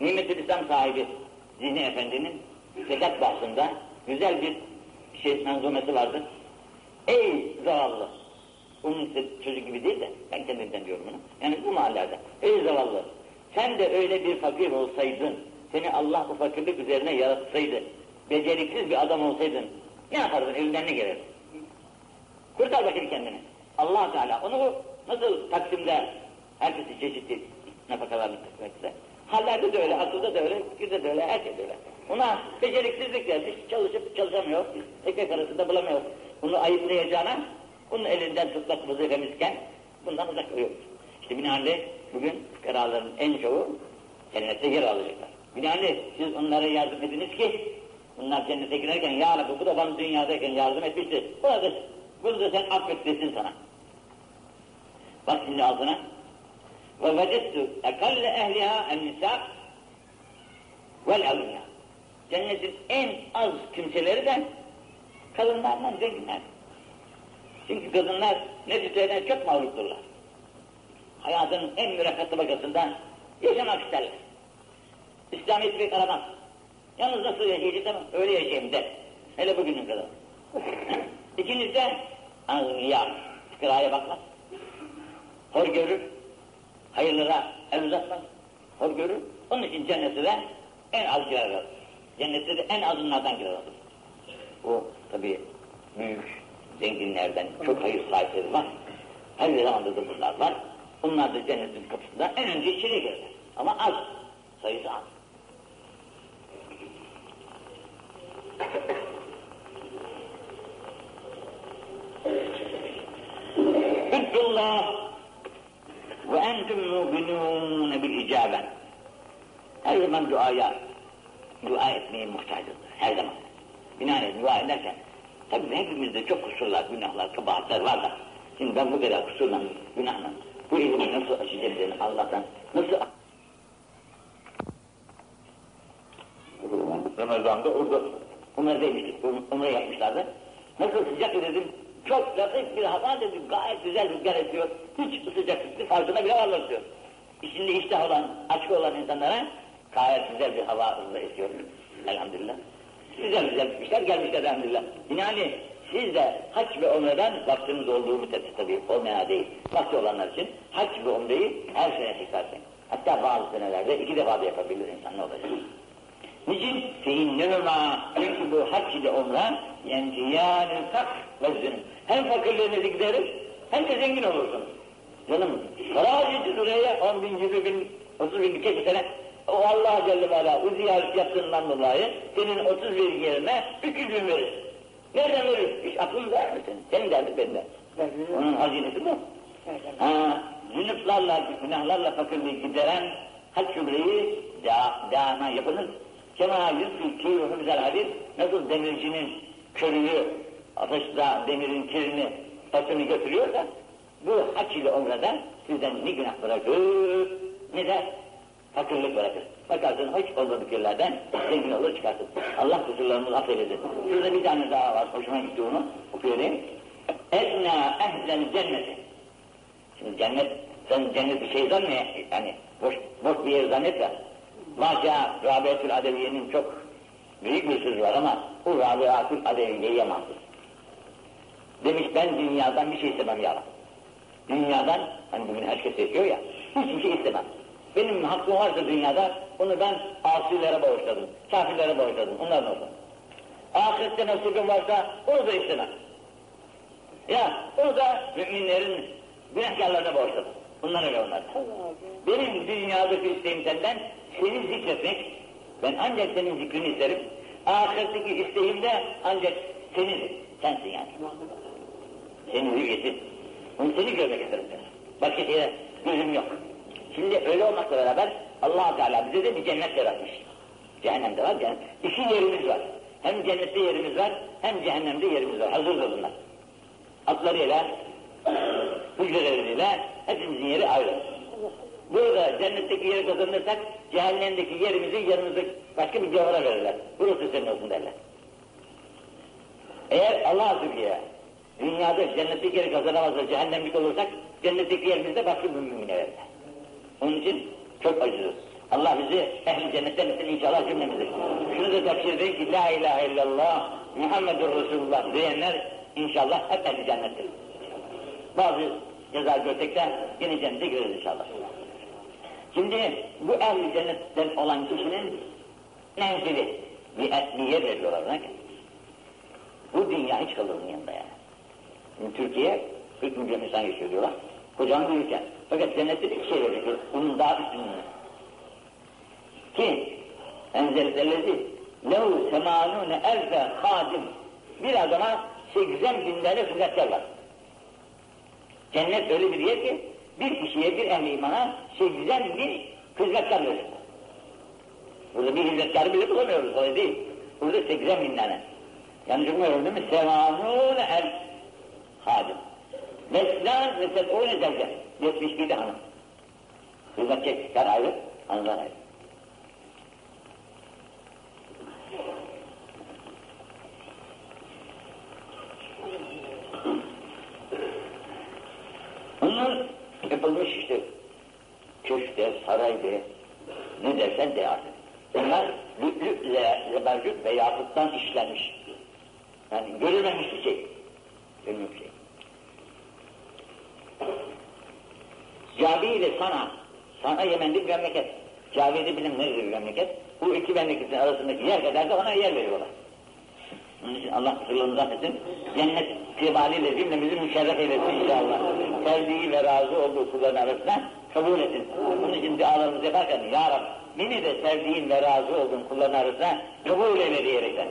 Nimet-i İslam sahibi Zihni Efendi'nin zekat bahsında güzel bir şey manzumesi vardır. Ey zavallı! Onun çocuk gibi değil de ben kendimden diyorum bunu. Yani bu mahallede. Ey zavallı! Sen de öyle bir fakir olsaydın, seni Allah bu fakirlik üzerine yaratsaydı, beceriksiz bir adam olsaydın, ne yapardın? Elinden ne gelir? Kurtar bakayım kendini. allah Teala onu nasıl taksimde herkesi çeşitli nafakalarını taksimde. Hallerde de öyle, akılda da öyle, fikirde de öyle, her şeyde öyle. Ona beceriksizlik gelmiş, çalışıp çalışamıyor, ekmek arasında bulamıyor. Bunu ayıplayacağına, bunun elinden tutmak vazifemizken bundan uzak duruyoruz. İşte binaenaleyh bugün fıkaraların en çoğu cennette yer alacaklar. Binaenaleyh siz onlara yardım ediniz ki bunlar cennete girerken ya Rabbi bu da bana dünyadayken yardım etmişti. Bunu da, bunu da sen affet desin sana. Bak şimdi altına. Ve vecettu ekalle ehliha en nisa vel evliya. Cennetin en az kimseleri de kadınlardan zenginler. Çünkü kadınlar nefislerine çok mağlupturlar. Hayatın en mürekkatlı tabakasında yaşamak isterler. İslamiyet pek aramaz. Yalnız nasıl yaşayacaksam öyle yaşayayım der. Hele bugünün kadar. İkincisi de ya fıkraya bakmaz. Hor görür. Hayırlara el uzatmaz. Hor görür. Onun için cennete de en az girer alır. Cennette de en azınlardan girer. O tabi büyük zenginlerden çok hayır sahipleri var. Her zamanda da bunlar var. Onlar da cennetin kapısında en önce içeri girerler. Ama az. Sayısı az. Üddullah ve entüm mu'minûne bil icabe. Her zaman duaya, dua etmeye muhtacız. Her zaman. Binaenaleyh dua ederken, tabii hepimizde çok kusurlar, günahlar, kabahatler var da. Şimdi ben bu kadar kusurla, günahla, bu ilmi nasıl aşacağım Allah'tan, nasıl Ramazan'da orada Umre'deymiştik, Umre yapmışlardı. Nasıl sıcak dedim, çok latif bir hava dedim, gayet güzel rüzgar esiyor. Hiç sıcaklıklı farkına bile varlar diyor. İçinde iştah olan, açık olan insanlara gayet güzel bir hava esiyor. Elhamdülillah. Güzel güzel gitmişler, gelmişler elhamdülillah. Yani siz de hac ve umreden vaktiniz olduğu müddetçe tabii olmayan değil. Vakti olanlar için hac ve umreyi her sene tekrarlayın. Hatta bazı senelerde iki defa da yapabilir insan ne olacak? Niçin? Feinnehuma çünkü bu hac ile umre yenciyânü fak ve zünüm. Hem fakirliğinizi giderir hem de zengin olursunuz. Canım, para harcayıcı oraya 10 bin, 20 bin, 30 bin birkaç sene o Allah Celle ve Ala o ziyaret yaptığından dolayı senin 30 bin yerine 300 bin verir. Nereden verir? Hiç aklın var mı senin? Senin derdin bende. Onun hazinesi bu. Ha, zünüflarla, günahlarla fakirliği gideren hac cümleyi da, daima yapılır. Kema yüzü ki güzel hadis nasıl demircinin körüğü ateşte demirin kirini taşını götürüyorsa bu hac ile umrede sizden ne günah bırakır ne de fakirlik bırakır. Bakarsın hiç olmadık yerlerden zengin olur çıkarsın. Allah kusurlarımızı affeylesin. Şurada bir tane daha var, hoşuma gitti onu okuyayım. Esna ehlen cenneti. Şimdi cennet, sen cennet bir şey zannediyor, yani boş, boş bir yer zannetme. Maşa Rabiatül Adeviye'nin çok büyük bir sözü var ama o Rabiatül Adeviye'ye mahsus. Demiş ben dünyadan bir şey istemem ya Dünya'dan, hani bugün herkes yaşıyor ya, hiçbir şey istemem. Benim hakkım varsa dünyada onu ben asilere bağışladım, kafirlere bağışladım, onlardan olsun. Ahirette nasibim varsa onu da istemem. Ya onu da müminlerin günahkarlarına bağışladım. Bunlar öyle onlar. Benim dünyadaki isteğim senden seni zikretmek, ben ancak senin zikrini isterim. Ahiretteki isteğim de ancak senin, sensin yani. Senin hüviyetin. Onu seni görmek isterim. Başka şeye gözüm yok. Şimdi öyle olmakla beraber allah Teala bize de bir cennet yaratmış. Cehennemde var, cennet. İki yerimiz var. Hem cennette yerimiz var, hem cehennemde yerimiz var. Hazırdır bunlar. Atlarıyla, hücreleriyle hepimizin yeri ayrı. Burada cennetteki yeri kazanırsak, cehennemdeki yerimizi yanımızda başka bir gavura verirler. Burası senin olsun derler. Eğer Allah Zülfiye, dünyada cennetteki yeri kazanamazsa, cehennemlik olursak, cennetteki yerimizde başka bir mümine verirler. Onun için çok acıyoruz. Allah bizi ehli cennetten etsin inşallah cümlemizi. Şunu da edin ki La ilahe illallah Muhammedur Resulullah diyenler inşallah hep ehli cennettir. Bazı ceza görsek yine cennete gireriz inşallah. Şimdi bu ehli cennetten olan kişinin menzili bir etliye veriyorlar. Ne? Bu dünya hiç kalır mı yanında yani? Türkiye 40 milyon insan yaşıyor diyorlar. Bir ülke. Fakat cennette bir şey verecek. Bunun daha üstünlüğü. Ki enzelzellezi lehu semanune elfe hadim bir adama 80 bin tane hizmetkar var. Cennet öyle bir yer ki bir kişiye bir ehli imana 80 bin hizmetkar verir. Burada bir hizmetkarı bile bulamıyoruz öyle değil. Burada 80 bin tane. Yanlış bilmiyorum değil mi? Semanune el hadim. Meslan mesela o ne derken? 71 hanım. Hizmetçiler ayrı, hanımlar ayrı. Bunlar yapılmış işte köşkte, saraydı, ne dersen de artık. Bunlar lü'lü'le, lebercük ve işlenmiş. Yani görülmemiş bir şey. Görülmemiş bir şey. İle Sana, Sana Yemen'de bir memleket. Cavi'de bilim nedir bir memleket? Bu iki memleketin arasındaki yer kadar da ona yer veriyorlar. Onun için Allah kusurlarımızı affetsin. Cennet kibaliyle cümlemizi müşerref eylesin inşallah. Sevdiği ve razı olduğu kulların arasına kabul etsin. Onun için dualarımızı yaparken Ya Rab beni de sevdiğin ve razı olduğun kulların arasına kabul eyle diyerekten.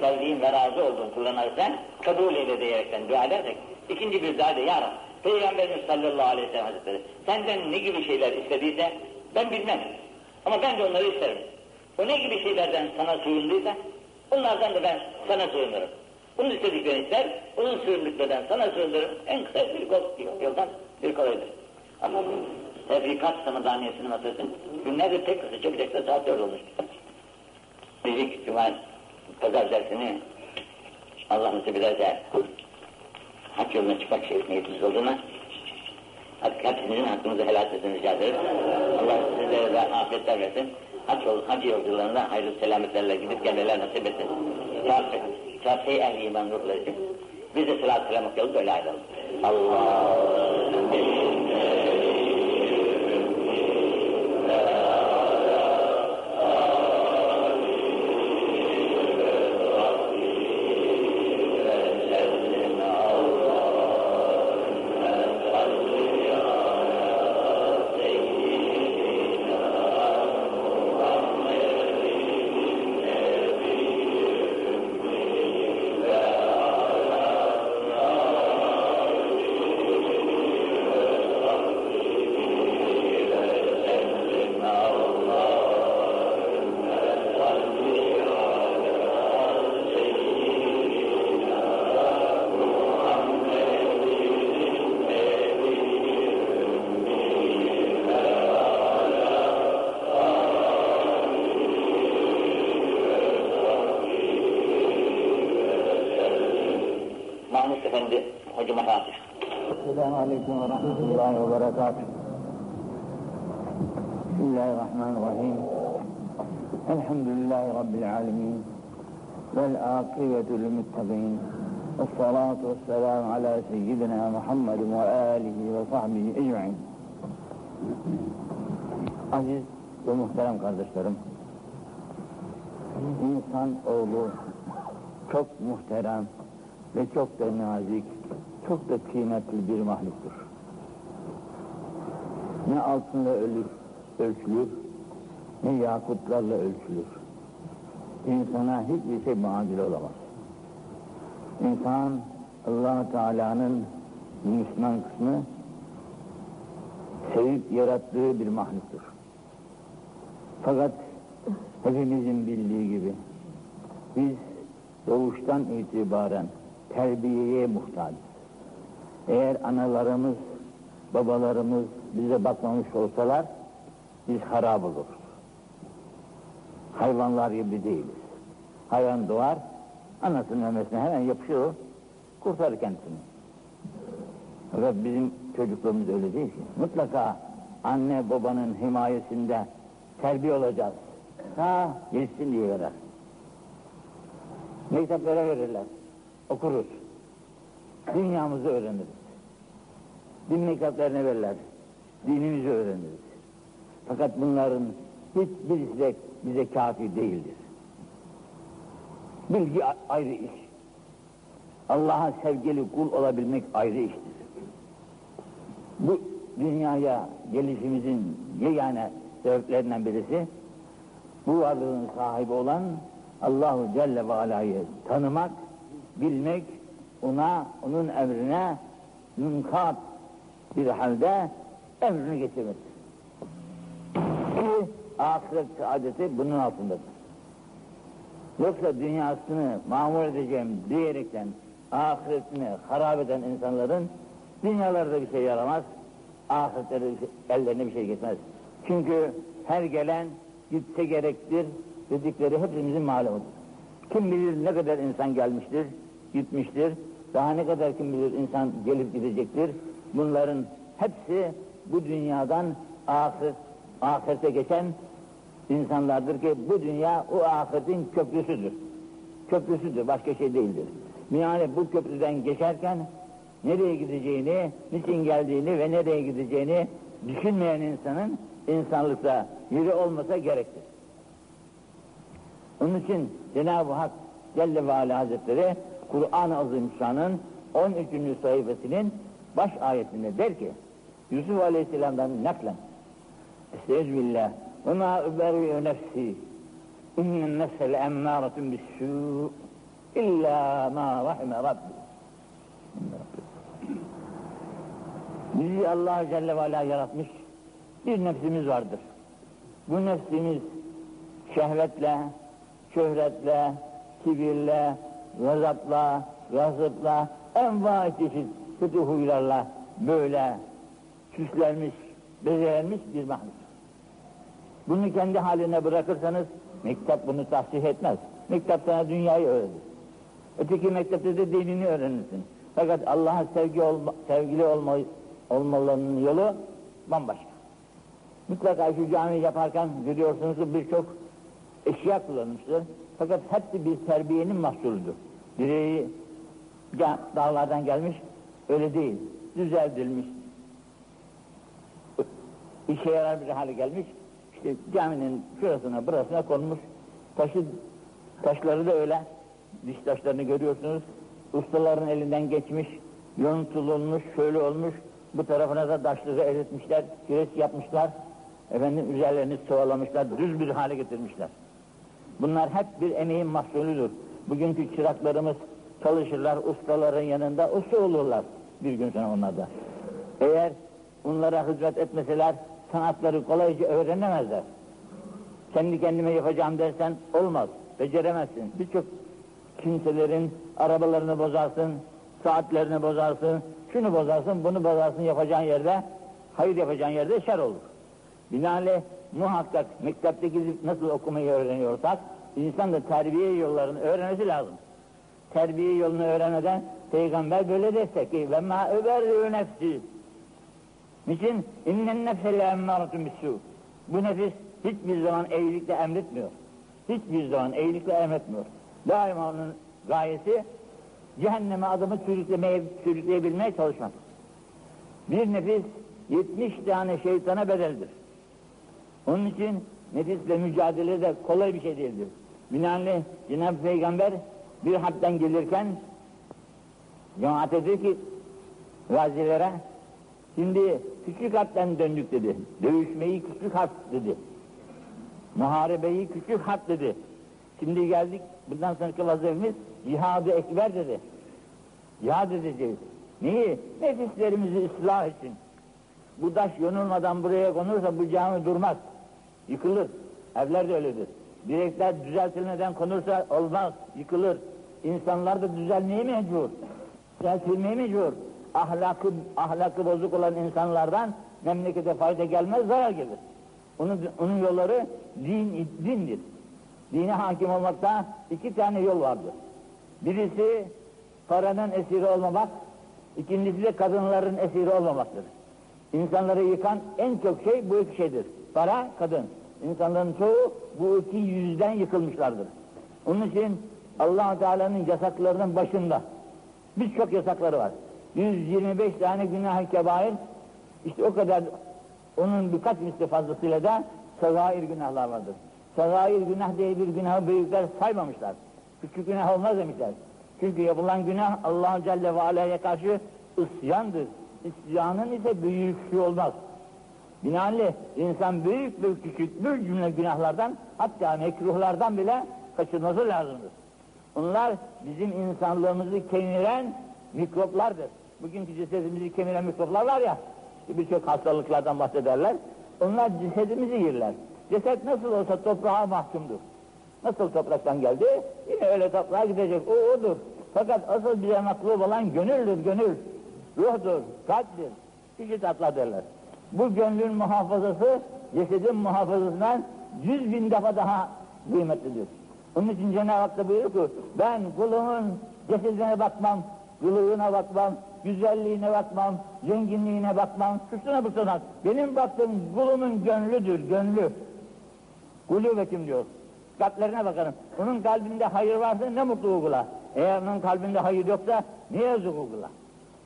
Sevdiğin ve razı olduğun kulların arasına kabul eyle diyerekten dua edersek. ikinci bir dua da Ya Rab Peygamberimiz sallallahu aleyhi ve sellem hazretleri senden ne gibi şeyler istediyse ben bilmem. Ama ben de onları isterim. O ne gibi şeylerden sana sığındıysa onlardan da ben sana sığınırım. Onun istediklerini ister, onun sığındıklarından sana sığınırım. En kısa bir kol, yoldan bir kolaydır. Ama bu tefrikat samadaniyesini masasın. Günlerdir tek kısa da saat dört olmuş. Dedik Cuma pazar dersini Allah nasip ederse hak yoluna çıkmak şey niyetimiz olduğuna hepinizin hakkınızı helal etsin rica ederiz. Allah sizlere de afiyetler versin. Hac, yol, hac yolcularında hayırlı selametlerle gidip gelmeler nasip etsin. Kafir ehli iman ruhları için. Biz de okuyalım böyle ayrılalım. Allah. Vel akibetu lilmuttaqin. والصلاة والسلام على سيدنا محمد وآله وصحبه أجمعين Aziz ve muhterem kardeşlerim, insan oğlu çok muhterem ve çok da nazik, çok da kıymetli bir mahluktur. Ne altınla ölür, ölçülür, ne yakutlarla ölçülür. İnsana hiçbir şey muadil olamaz. İnsan allah Teala'nın Müslüman kısmı sevip yarattığı bir mahluktur. Fakat hepimizin bildiği gibi biz doğuştan itibaren terbiyeye muhtacız. Eğer analarımız, babalarımız bize bakmamış olsalar biz harap oluruz. Hayvanlar gibi değiliz. Hayvan doğar, anasının memesine hemen yapışıyor, kurtarır kendisini. Fakat bizim çocuklarımız öyle değil ki. Mutlaka anne babanın himayesinde terbiye olacağız. Ha gelsin diye verer. Mekteplara verirler. Okuruz. Dünyamızı öğreniriz. Din mekteplerine verirler. Dinimizi öğreniriz. Fakat bunların hiçbirisi de bize kafi değildir. Bilgi ayrı iş. Allah'a sevgili kul olabilmek ayrı iştir. Bu dünyaya gelişimizin yegane sebeplerinden birisi bu varlığın sahibi olan Allahu Celle ve Ala'yı tanımak, bilmek, ona, onun emrine münkat bir halde emrini getirmek. Ahiret saadeti bunun altındadır. Yoksa dünyasını mamur edeceğim diyerekten ahiretini harap eden insanların dünyalarda bir şey yaramaz, ahirette de bir şey, ellerine bir şey gitmez. Çünkü her gelen gitse gerektir dedikleri hepimizin malumudur. Kim bilir ne kadar insan gelmiştir, gitmiştir, daha ne kadar kim bilir insan gelip gidecektir. Bunların hepsi bu dünyadan ahiret, ahirete geçen insanlardır ki bu dünya o ahiretin köprüsüdür. Köprüsüdür, başka şey değildir. Yani bu köprüden geçerken nereye gideceğini, niçin geldiğini ve nereye gideceğini düşünmeyen insanın insanlıkta yeri olmasa gerektir. Onun için Cenab-ı Hak Celle ve Ala Hazretleri Kur'an-ı Azimüşşan'ın 13. sayfasının baş ayetinde der ki Yusuf Aleyhisselam'dan naklen Estağfirullah ve ma uberri'u nefsi innen nefse le'emmâretun bis-sû illa ma rahime Rabbi Bizi Allah Celle ve Ala yaratmış bir nefsimiz vardır. Bu nefsimiz şehvetle, şöhretle, kibirle, gazapla, gazıpla, enva çeşit kötü huylarla böyle süslenmiş, bezelenmiş bir mahluk. Bunu kendi haline bırakırsanız mektep bunu tahsih etmez. Mektep sana dünyayı öğretir. Öteki mektepte de dinini öğrenirsin. Fakat Allah'a sevgi olma, sevgili olma, olmalarının yolu bambaşka. Mutlaka şu cami yaparken görüyorsunuz ki birçok eşya kullanmıştır. Fakat hepsi bir terbiyenin mahsuludur. Direği dağlardan gelmiş, öyle değil. Düzeltilmiş. İşe yarar bir hale gelmiş. İşte caminin şurasına burasına konmuş. Taşı, taşları da öyle. Diş taşlarını görüyorsunuz. Ustaların elinden geçmiş, yontululmuş, şöyle olmuş. Bu tarafına da taşları eritmişler, kireç yapmışlar. Efendim üzerlerini sıvalamışlar, düz bir hale getirmişler. Bunlar hep bir emeğin mahsulüdür. Bugünkü çıraklarımız çalışırlar, ustaların yanında usta olurlar bir gün sonra onlarda. Eğer onlara hizmet etmeseler sanatları kolayca öğrenemezler. Kendi kendime yapacağım dersen olmaz, beceremezsin. Birçok kimselerin arabalarını bozarsın, saatlerini bozarsın, şunu bozarsın, bunu bozarsın yapacağın yerde, hayır yapacağın yerde şer olur. Binaenaleyh muhakkak mektepte gidip nasıl okumayı öğreniyorsak, insan da terbiye yollarını öğrenmesi lazım. Terbiye yolunu öğrenmeden Peygamber böyle destek ki ve ma öberri'u nefsi. Niçin? İnnen nefse le emmâratun bissû. Bu nefis hiçbir zaman iyilikle emretmiyor. Hiçbir zaman iyilikle emretmiyor. Daima onun gayesi cehenneme adamı sürüklemeye, sürükleyebilmeye çalışmak. Bir nefis 70 tane şeytana bedeldir. Onun için nefisle mücadele de kolay bir şey değildir. Binaenaleyh Cenab-ı Peygamber bir hadden gelirken cemaate dedi ki gazilere şimdi küçük harpten döndük dedi. Dövüşmeyi küçük harp dedi. Muharebeyi küçük harp dedi. Şimdi geldik bundan sonraki vazifemiz cihadı ekber dedi. Cihad edeceğiz. Neyi? Nefislerimizi ıslah için. Bu taş yonulmadan buraya konursa bu cami durmaz. Yıkılır. Evler de öyledir. Direkler düzeltilmeden konursa olmaz. Yıkılır. İnsanlar da düzelmeye mecbur. Düzeltilmeye mecbur. Ahlakı, ahlakı bozuk olan insanlardan memlekete fayda gelmez, zarar gelir. Onun, onun yolları din, dindir. Dine hakim olmakta iki tane yol vardır. Birisi paranın esiri olmamak, ikincisi de kadınların esiri olmamaktır. İnsanları yıkan en çok şey bu iki şeydir. Para, kadın. İnsanların çoğu bu iki yüzden yıkılmışlardır. Onun için allah Teala'nın yasaklarının başında birçok yasakları var. 125 tane günah-ı kebair, işte o kadar onun birkaç misli fazlasıyla da sagair günahlar vardır. Sagair günah diye bir günahı büyükler saymamışlar. Küçük günah olmaz demişler. Çünkü yapılan günah allah Celle ve Aleyh'e karşı isyandır. İsyanın ise büyüklüğü olmaz. Binaenaleyh insan büyük bir küçük bir cümle günahlardan hatta mekruhlardan bile kaçınması lazımdır. Bunlar bizim insanlığımızı kemiren mikroplardır. Bugünkü cesedimizi kemiren mikroplar ya, birçok hastalıklardan bahsederler. Onlar cesedimizi yerler. Ceset nasıl olsa toprağa mahkumdur. Nasıl topraktan geldi, yine öyle toprağa gidecek, o odur. Fakat asıl bize maklub olan gönüldür, gönül. Ruhdur, kalptir. İki tatla derler. Bu gönlün muhafazası, cesedin muhafazasından yüz bin defa daha kıymetlidir. Onun için Cenab-ı Hak da buyuruyor ki, ben kulumun cesedine bakmam, kılığına bakmam, güzelliğine bakmam, zenginliğine bakmam, şusuna busuna. Benim baktığım kulumun gönlüdür, gönlü. Kulübetim diyor. Kalplerine bakarım. Onun kalbinde hayır varsa ne mutlu kula. Eğer onun kalbinde hayır yoksa ne yazık kula.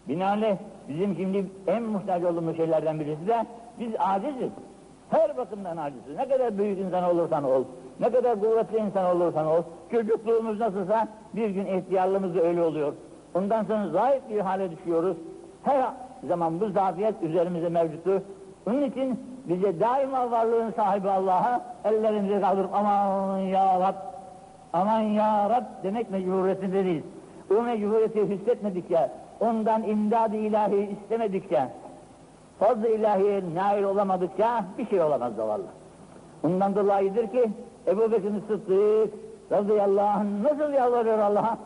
Binaenaleyh bizim şimdi en muhtaç olduğumuz şeylerden birisi de biz aciziz. Her bakımdan aciziz. Ne kadar büyük insan olursan ol, ne kadar kuvvetli insan olursan ol, çocukluğumuz nasılsa bir gün ihtiyarlığımız da öyle oluyor. Ondan sonra zayıf bir hale düşüyoruz. Her zaman bu zafiyet üzerimize mevcuttur. Onun için bize daima varlığın sahibi Allah'a ellerimizi kaldırıp aman ya Rab, aman ya Rab demek mecburiyetinde değiliz. O mecburiyeti hissetmedikçe, ondan imdad-ı ilahi istemedikçe, fazl-ı ilahiye nail olamadıkça bir şey olamaz zavallı. Ondan dolayıdır ki Ebu Bekir Sıddık radıyallahu anh nasıl yalvarıyor Allah'a?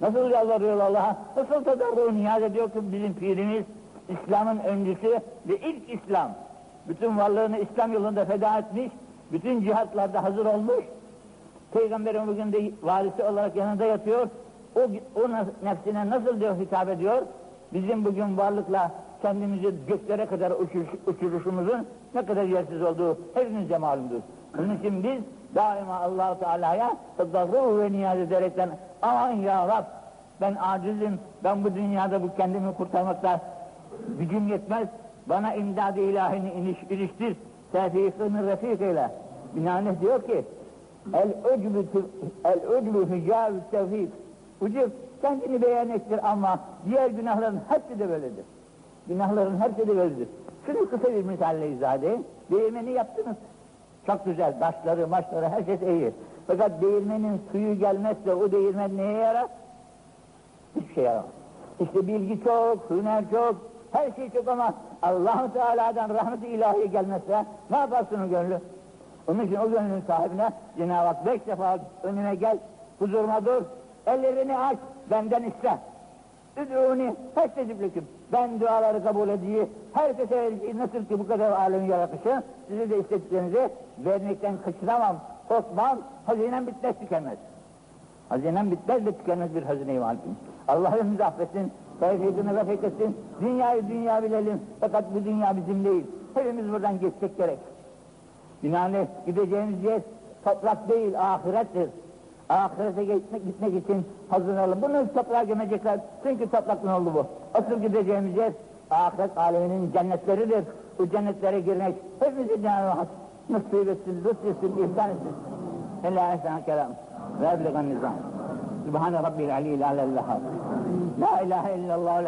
Nasıl yalvarıyor Allah'a? Nasıl tedarruğu niyaz ediyor ki bizim pirimiz İslam'ın öncüsü ve ilk İslam. Bütün varlığını İslam yolunda feda etmiş, bütün cihatlarda hazır olmuş. Peygamberin bugün de varisi olarak yanında yatıyor. O, o nefsine nasıl diyor hitap ediyor? Bizim bugün varlıkla kendimizi göklere kadar uçuruş, uçuruşumuzun ne kadar yersiz olduğu hepinizce malumdur. Bunun için biz daima allah Teala'ya tedarru ve niyaz ederekten aman ya Rab ben acizim, ben bu dünyada bu kendimi kurtarmakta gücüm yetmez, bana imdad-ı ilahini iniş, iliştir, tevfikini refik eyle. Binaenaleyh diyor ki, el-ucbü el-ucbü hicab tevfik. Ucub kendini beyan ettir ama diğer günahların hepsi de böyledir. Günahların hepsi de böyledir. Şunu kısa bir misalle izah edeyim. Değirmeni yaptınız. Çok güzel, taşları, maçları, her şey iyi. Fakat değirmenin suyu gelmezse o değirmen neye yarar? Hiçbir şey yaramaz. İşte bilgi çok, hüner çok, her şey çok ama allah Teala'dan rahmet-i ilahiye gelmezse ne yaparsın o gönlü? Onun için o gönlün sahibine Cenab-ı Hak beş defa önüme gel, huzuruma dur, ellerini aç, benden iste. Üdûni festeciblekim. Ben duaları kabul ediyi, herkese nasıl ki bu kadar alemin yaratışı, size de istediklerinizi vermekten kaçınamam, korkmam, hazinem bitmez tükenmez. Hazinem bitmez de tükenmez bir hazine-i valim. Allah önümüzü affetsin, tevfikini refik etsin, dünyayı dünya bilelim, fakat bu dünya bizim değil. Hepimiz buradan geçecek gerek. Binaenaleyh gideceğimiz yer toprak değil, ahirettir ahirete gitmek, gitmek için hazırlanalım. Bunu toprağa gömecekler. Çünkü topraktan oldu bu. Asıl gideceğimiz yer ahiret aleminin cennetleridir. Bu cennetlere girmek hepimizi Cenab-ı nasip etsin, lütf etsin, ihsan etsin. İlla ehsan kelam. Ve eblegan nizam. Sübhane Rabbil aleyhi la ilahe illallah. La ilahe illallahul.